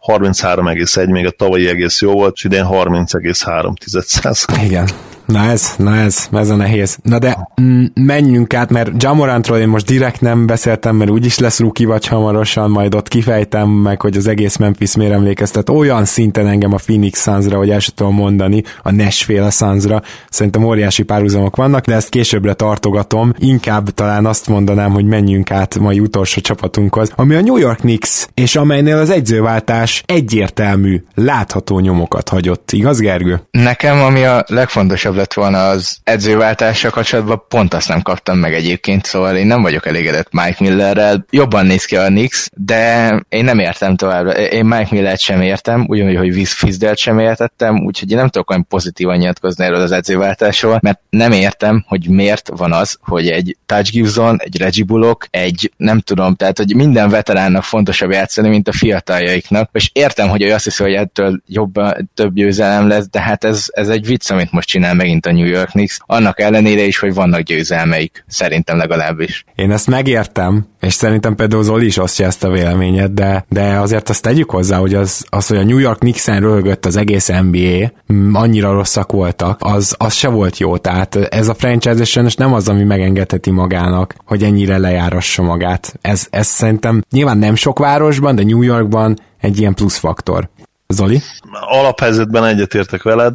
S4: 33,1, még a tavalyi egész jó volt, és idén 30,3%.
S3: Igen. Na ez, na ez, ez a nehéz. Na de mm, menjünk át, mert Jamorantról én most direkt nem beszéltem, mert úgyis lesz ruki vagy hamarosan, majd ott kifejtem meg, hogy az egész Memphis miért emlékeztet olyan szinten engem a Phoenix Sunsra, hogy el sem tudom mondani, a Nashville Sunsra. Szerintem óriási párhuzamok vannak, de ezt későbbre tartogatom. Inkább talán azt mondanám, hogy menjünk át mai utolsó csapatunkhoz, ami a New York Knicks, és amelynél az egyzőváltás egyértelmű, látható nyomokat hagyott. Igaz, Gergő?
S5: Nekem, ami a legfontosabb lett volna az edzőváltással kapcsolatban, pont azt nem kaptam meg egyébként, szóval én nem vagyok elégedett Mike Millerrel. Jobban néz ki a Knicks, de én nem értem továbbra. Én Mike Millert sem értem, ugyanúgy, hogy Wiz Fizdelt sem értettem, úgyhogy én nem tudok olyan pozitívan nyilatkozni erről az edzőváltásról, mert nem értem, hogy miért van az, hogy egy Touch Gibson, egy Reggie Bullock, egy nem tudom, tehát hogy minden veteránnak fontosabb játszani, mint a fiataljaiknak, és értem, hogy ő azt hiszi, hogy ettől jobb, több győzelem lesz, de hát ez, ez egy vicc, amit most csinál megint a New York Knicks, annak ellenére is, hogy vannak győzelmeik, szerintem legalábbis.
S3: Én ezt megértem, és szerintem például Zoli is osztja ezt a véleményet, de, de azért azt tegyük hozzá, hogy az, az hogy a New York Knicks-en röhögött az egész NBA, annyira rosszak voltak, az, az se volt jó, tehát ez a franchise sajnos nem az, ami megengedheti magának, hogy ennyire lejárassa magát. Ez, ez szerintem nyilván nem sok városban, de New Yorkban egy ilyen plusz faktor. Zoli?
S4: Alaphelyzetben egyetértek veled,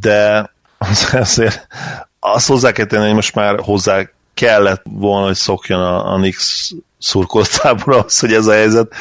S4: de az azért azt hozzá kell tenni, hogy most már hozzá kellett volna, hogy szokjon a, a Nix szurkoltából az, hogy ez a helyzet,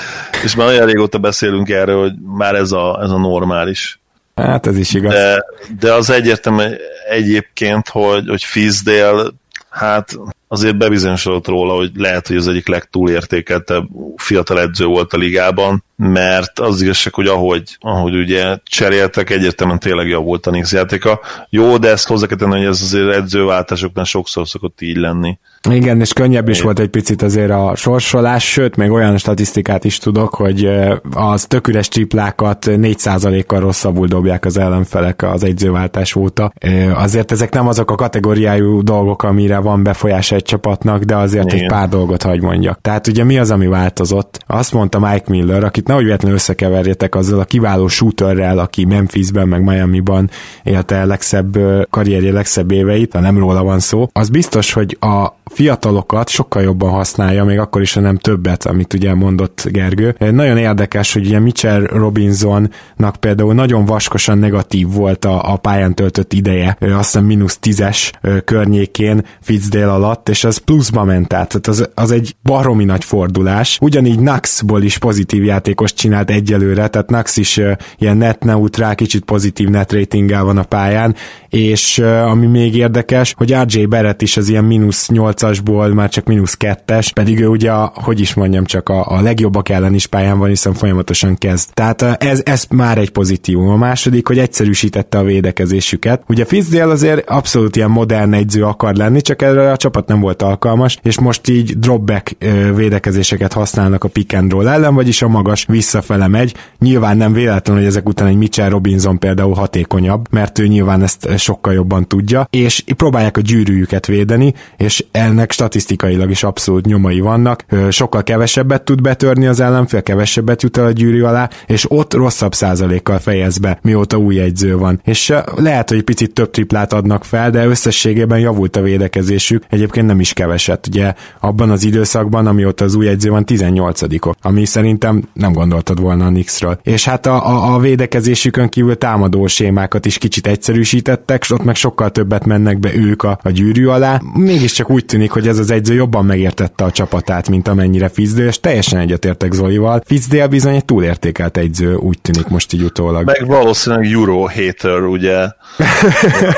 S4: és már olyan régóta beszélünk erről, hogy már ez a, ez a normális.
S3: Hát ez is igaz.
S4: De, de az egyértelmű egyébként, hogy, hogy Fizdale, hát azért bebizonyosodott róla, hogy lehet, hogy az egyik legtúlértékeltebb fiatal edző volt a ligában, mert az igazság, hogy ahogy, ahogy ugye cseréltek, egyértelműen tényleg javult a Nix játéka. Jó, de ezt hozzá kell tenni, hogy ez azért edzőváltásoknál sokszor szokott így lenni.
S3: Igen, és könnyebb is volt egy picit azért a sorsolás, sőt, még olyan statisztikát is tudok, hogy az töküres csiplákat 4%-kal rosszabbul dobják az ellenfelek az egyzőváltás óta. Azért ezek nem azok a kategóriájú dolgok, amire van befolyás egy csapatnak, de azért Igen. egy pár dolgot hagy mondjak. Tehát ugye mi az, ami változott? Azt mondta Mike Miller, akit nehogy véletlenül összekeverjetek azzal a kiváló shooterrel, aki Memphisben, meg Miami-ban élte a legszebb karrierje legszebb éveit, ha nem róla van szó. Az biztos, hogy a fiatalokat sokkal jobban használja, még akkor is, ha nem többet, amit ugye mondott Gergő. Nagyon érdekes, hogy ugye Mitchell Robinsonnak például nagyon vaskosan negatív volt a, a pályán töltött ideje, azt hiszem mínusz tízes környékén Fitzdale alatt, és az pluszba ment át, tehát az, az egy baromi nagy fordulás. Ugyanígy Naxból is pozitív játékos csinált egyelőre, tehát Nax is ilyen net neutrál, kicsit pozitív net ratinggel van a pályán, és ami még érdekes, hogy RJ Barrett is az ilyen mínusz 8-asból már csak mínusz 2-es, pedig ő ugye, hogy is mondjam, csak a, a legjobbak ellen is pályán van, hiszen folyamatosan kezd. Tehát ez, ez már egy pozitívum. A második, hogy egyszerűsítette a védekezésüket. Ugye Fitzdale azért abszolút ilyen modern egyző akar lenni, csak erre a csapat nem volt alkalmas, és most így dropback védekezéseket használnak a pick and roll ellen, vagyis a magas visszafele megy. Nyilván nem véletlen, hogy ezek után egy Mitchell Robinson például hatékonyabb, mert ő nyilván ezt sokkal jobban tudja, és próbálják a gyűrűjüket védeni, és ennek statisztikailag is abszolút nyomai vannak. Sokkal kevesebbet tud betörni az ellenfél, kevesebbet jut el a gyűrű alá, és ott rosszabb százalékkal fejez be, mióta új egyző van. És lehet, hogy picit több triplát adnak fel, de összességében javult a védekezésük, egyébként nem is keveset. Ugye abban az időszakban, amióta az új egyző van, 18 ami szerintem nem gondoltad volna a Knicksről. És hát a, a, a védekezésükön kívül támadó sémákat is kicsit egyszerűsítettek, és ott meg sokkal többet mennek be ők a, a gyűrű alá. Mégiscsak úgy tűnik, hogy ez az egyző jobban megértette a csapatát, mint amennyire Fizdél, és teljesen egyetértek Zolival. Fizdél bizony egy túlértékelt egyző, úgy tűnik most így utólag.
S4: Meg valószínűleg Euro hater, ugye, [LAUGHS]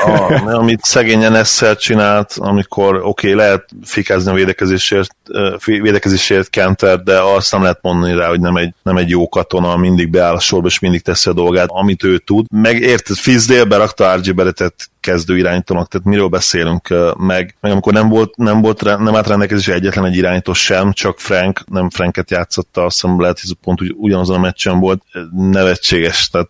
S4: a, amit szegényen ezzel csinált, amikor oké, okay, lehet fikázni a védekezésért, védekezésért Kenter, de azt nem lehet mondani rá, hogy nem egy, nem egy jó katona, mindig beáll a sorba, és mindig teszi a dolgát, amit ő tud. Meg érted, Fizdale berakta RG Beretet kezdő irányítónak, tehát miről beszélünk meg, meg amikor nem volt, nem volt nem állt rendelkezésre egyetlen egy irányító sem, csak Frank, nem Franket játszotta, azt hiszem lehet, hogy pont úgy, ugyanazon a meccsen volt, nevetséges, tehát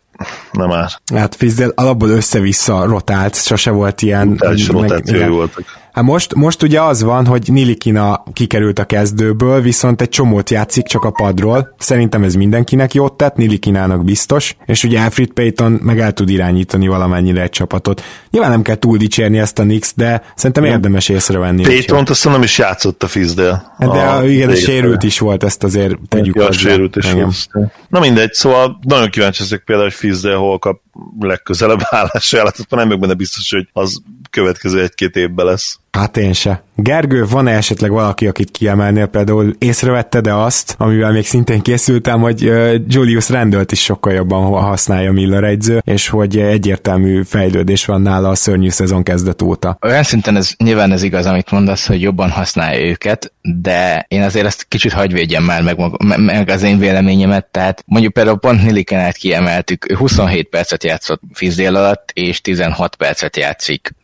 S4: nem már.
S3: Hát Fizdel alapból össze-vissza rotált, sose volt ilyen...
S4: Brutális rotáció voltak
S3: Hát most, most ugye az van, hogy Nilikina kikerült a kezdőből, viszont egy csomót játszik csak a padról. Szerintem ez mindenkinek jót tett, Nilikinának biztos, és ugye Alfred Payton meg el tud irányítani valamennyire egy csapatot. Nyilván nem kell túl dicsérni ezt a Nix, de szerintem érdemes észrevenni.
S4: Payton aztán nem is játszott a Fizdel.
S3: De a, igen, a sérült is volt, ezt azért tegyük
S4: ja, sérült is volt. Na mindegy, szóval nagyon kíváncsi ezek például, hogy Fizdel hol kap legközelebb állásajánlatot, nem meg benne biztos, hogy az következő egy-két évben lesz.
S3: Hát én se. Gergő, van-e esetleg valaki, akit kiemelnél például? Észrevette de azt, amivel még szintén készültem, hogy Julius Randall-t is sokkal jobban használja Miller egyző, és hogy egyértelmű fejlődés van nála a szörnyű szezon kezdet óta.
S5: Olyan szinten ez nyilván ez igaz, amit mondasz, hogy jobban használja őket, de én azért ezt kicsit hagyvédjem már meg, meg az én véleményemet, tehát mondjuk például pont Nilikenát kiemeltük, ő 27 percet játszott Fizdél alatt, és 16 percet játszik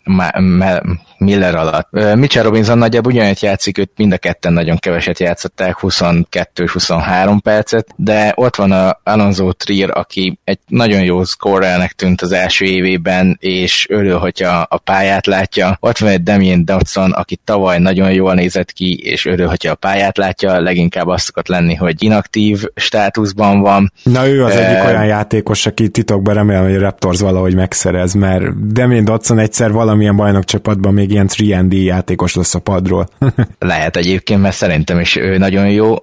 S5: Miller alatt. Mitchell Robinson nagyjából ugyanúgy játszik, őt mind a ketten nagyon keveset játszották, 22 és 23 percet, de ott van a Alonso Trier, aki egy nagyon jó scorernek tűnt az első évében, és örül, hogyha a pályát látja. Ott van egy Damien Dodson, aki tavaly nagyon jól nézett ki, és örül, hogyha a pályát látja, leginkább azt szokott lenni, hogy inaktív státuszban van.
S3: Na ő az e... egyik olyan játékos, aki titokban remélem, hogy a Raptors valahogy megszerez, mert Damien Dodson egyszer valamilyen bajnokcsapatban még ilyen 3 játékos lesz a padról. [LAUGHS]
S5: Lehet egyébként, mert szerintem is ő nagyon jó,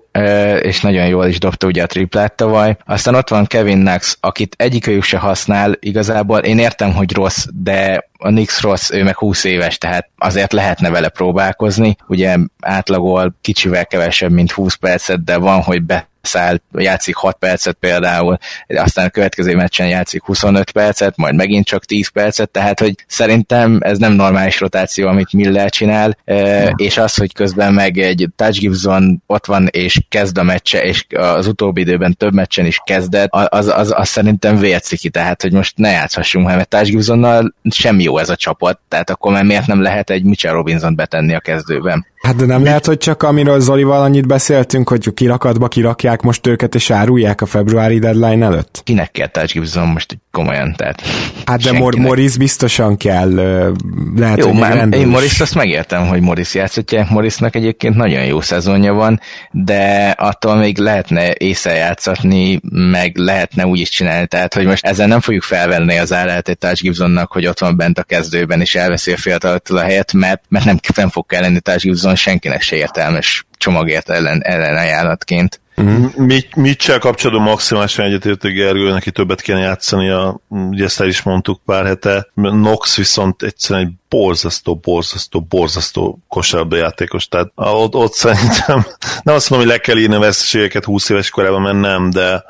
S5: és nagyon jól is dobta ugye a triplát tavaly. Aztán ott van Kevin Knox, akit egyikőjük se használ igazából. Én értem, hogy rossz, de a Nix rossz, ő meg 20 éves, tehát azért lehetne vele próbálkozni. Ugye átlagol kicsivel kevesebb, mint 20 percet, de van, hogy be száll, játszik 6 percet például, aztán a következő meccsen játszik 25 percet, majd megint csak 10 percet, tehát hogy szerintem ez nem normális rotáció, amit Miller csinál, ja. és az, hogy közben meg egy Touch Gibson ott van és kezd a meccse, és az utóbbi időben több meccsen is kezdett, az, az, az szerintem vérciki, tehát hogy most ne játszhassunk, mert Touch Gibsonnal sem jó ez a csapat, tehát akkor már miért nem lehet egy Mitchell Robinson betenni a kezdőben?
S3: Hát de nem Mi? lehet, hogy csak amiről Zolival annyit beszéltünk, hogy kirakatba kirakják most őket és árulják a februári deadline előtt?
S5: Kinek kell Touch Gibson most komolyan, tehát
S3: Hát de Mor- Morris biztosan kell, lehet,
S5: jó, hogy már én Morris azt megértem, hogy Morris játszhatja, Morrisnak egyébként nagyon jó szezonja van, de attól még lehetne észre játszatni, meg lehetne úgy is csinálni, tehát hogy most ezzel nem fogjuk felvenni az állát egy Touch Gibsonnak, hogy ott van bent a kezdőben, és elveszi a fiatalattól a helyet, mert, mert nem, nem fog kell lenni Touch Gibson senkinek se értelmes csomagért ellen, ellen ajánlatként.
S4: Mit, Mitchell kapcsolatban maximálisan egyetértő Gergő, neki többet kéne játszani, a, ugye ezt el is mondtuk pár hete. Nox viszont egyszerűen egy borzasztó, borzasztó, borzasztó kosárlabda játékos. Tehát ott, ott szerintem nem azt mondom, hogy le kell írni a veszteségeket 20 éves korában, mert nem, de,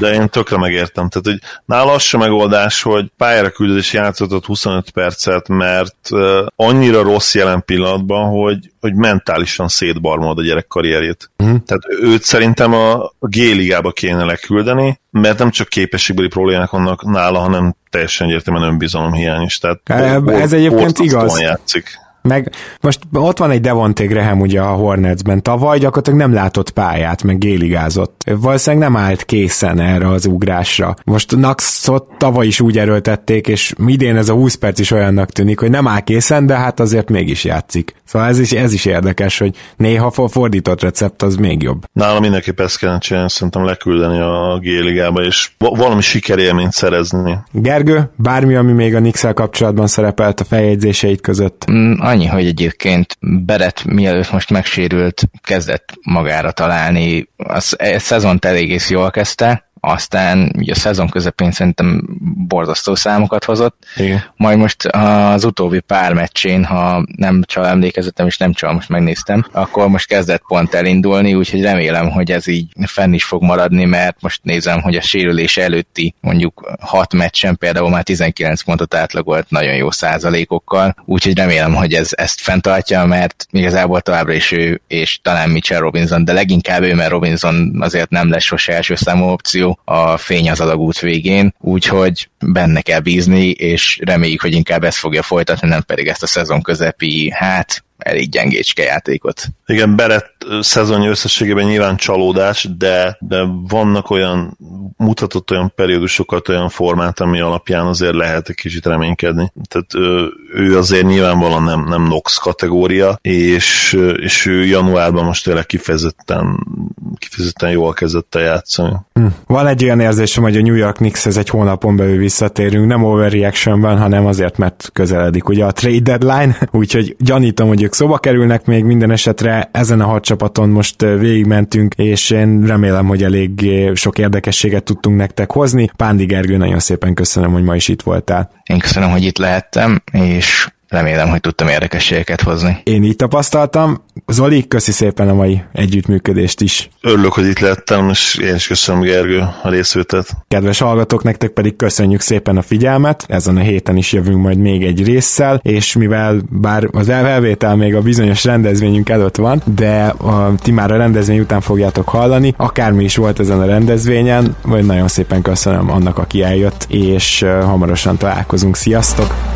S4: de én tökre megértem. Tehát, hogy nála az sem megoldás, hogy pályára küldés játszott 25 percet, mert annyira rossz jelen pillanatban, hogy, hogy mentálisan szétbarmolod a gyerek karrierjét. Uh-huh. Tehát őt szerintem a, a G-ligába kéne leküldeni, mert nem csak képességbeli problémák vannak nála, hanem teljesen egyértelműen önbizalom hiány is. Tehát
S3: ez egyébként igaz. Játszik. Meg most ott van egy Devonté Graham ugye a Hornetsben, tavaly gyakorlatilag nem látott pályát, meg géligázott. Valószínűleg nem állt készen erre az ugrásra. Most Naxot tavaly is úgy erőltették, és idén ez a 20 perc is olyannak tűnik, hogy nem áll készen, de hát azért mégis játszik. Szóval ez is, ez is érdekes, hogy néha fordított recept az még jobb.
S4: Nálam mindenképp ezt kellene csinálni, szerintem leküldeni a G-ligába, és valami sikerélményt szerezni.
S3: Gergő, bármi, ami még a nix kapcsolatban szerepelt a feljegyzéseit között?
S5: Mm, annyi, hogy egyébként Beret mielőtt most megsérült, kezdett magára találni, a szezont elég jól kezdte, aztán ugye a szezon közepén szerintem borzasztó számokat hozott, Igen. majd most az utóbbi pár meccsén, ha nem csal emlékezetem, és nem csal, most megnéztem, akkor most kezdett pont elindulni, úgyhogy remélem, hogy ez így fenn is fog maradni, mert most nézem, hogy a sérülés előtti mondjuk 6 meccsen például már 19 pontot átlagolt nagyon jó százalékokkal, úgyhogy remélem, hogy ez ezt fenntartja, mert igazából továbbra is ő, és talán Mitchell Robinson, de leginkább ő, mert Robinson azért nem lesz sose első számú opció, szituáció a fény az alagút végén, úgyhogy benne kell bízni, és reméljük, hogy inkább ezt fogja folytatni, nem pedig ezt a szezon közepi, hát elég gyengécske játékot.
S4: Igen, Berett szezonja összességében nyilván csalódás, de, de vannak olyan, mutatott olyan periódusokat, olyan formát, ami alapján azért lehet egy kicsit reménykedni. Tehát ő azért nyilvánvalóan nem, nem Nox kategória, és, és ő januárban most tényleg kifejezetten, kifejezetten jól kezdett el játszani.
S3: Hm. Van egy olyan érzésem, hogy a New York Knicks ez egy hónapon belül visszatérünk, nem overreactionben, hanem azért, mert közeledik ugye a trade deadline, [LAUGHS] úgyhogy gyanítom, hogy ők szóba kerülnek még minden esetre, ezen a hat csapaton most végigmentünk, és én remélem, hogy elég sok érdekességet tudtunk nektek hozni. Pándi Gergő, nagyon szépen köszönöm, hogy ma is itt voltál.
S5: Én köszönöm, hogy itt lehettem, és remélem, hogy tudtam érdekességeket hozni.
S3: Én így tapasztaltam. Zoli, köszi szépen a mai együttműködést is.
S4: Örülök, hogy itt lettem, és én is köszönöm Gergő a részvételt.
S3: Kedves hallgatók, nektek pedig köszönjük szépen a figyelmet. Ezen a héten is jövünk majd még egy résszel, és mivel bár az elvétel még a bizonyos rendezvényünk előtt van, de a, ti már a rendezvény után fogjátok hallani, akármi is volt ezen a rendezvényen, vagy nagyon szépen köszönöm annak, aki eljött, és hamarosan találkozunk. Sziasztok!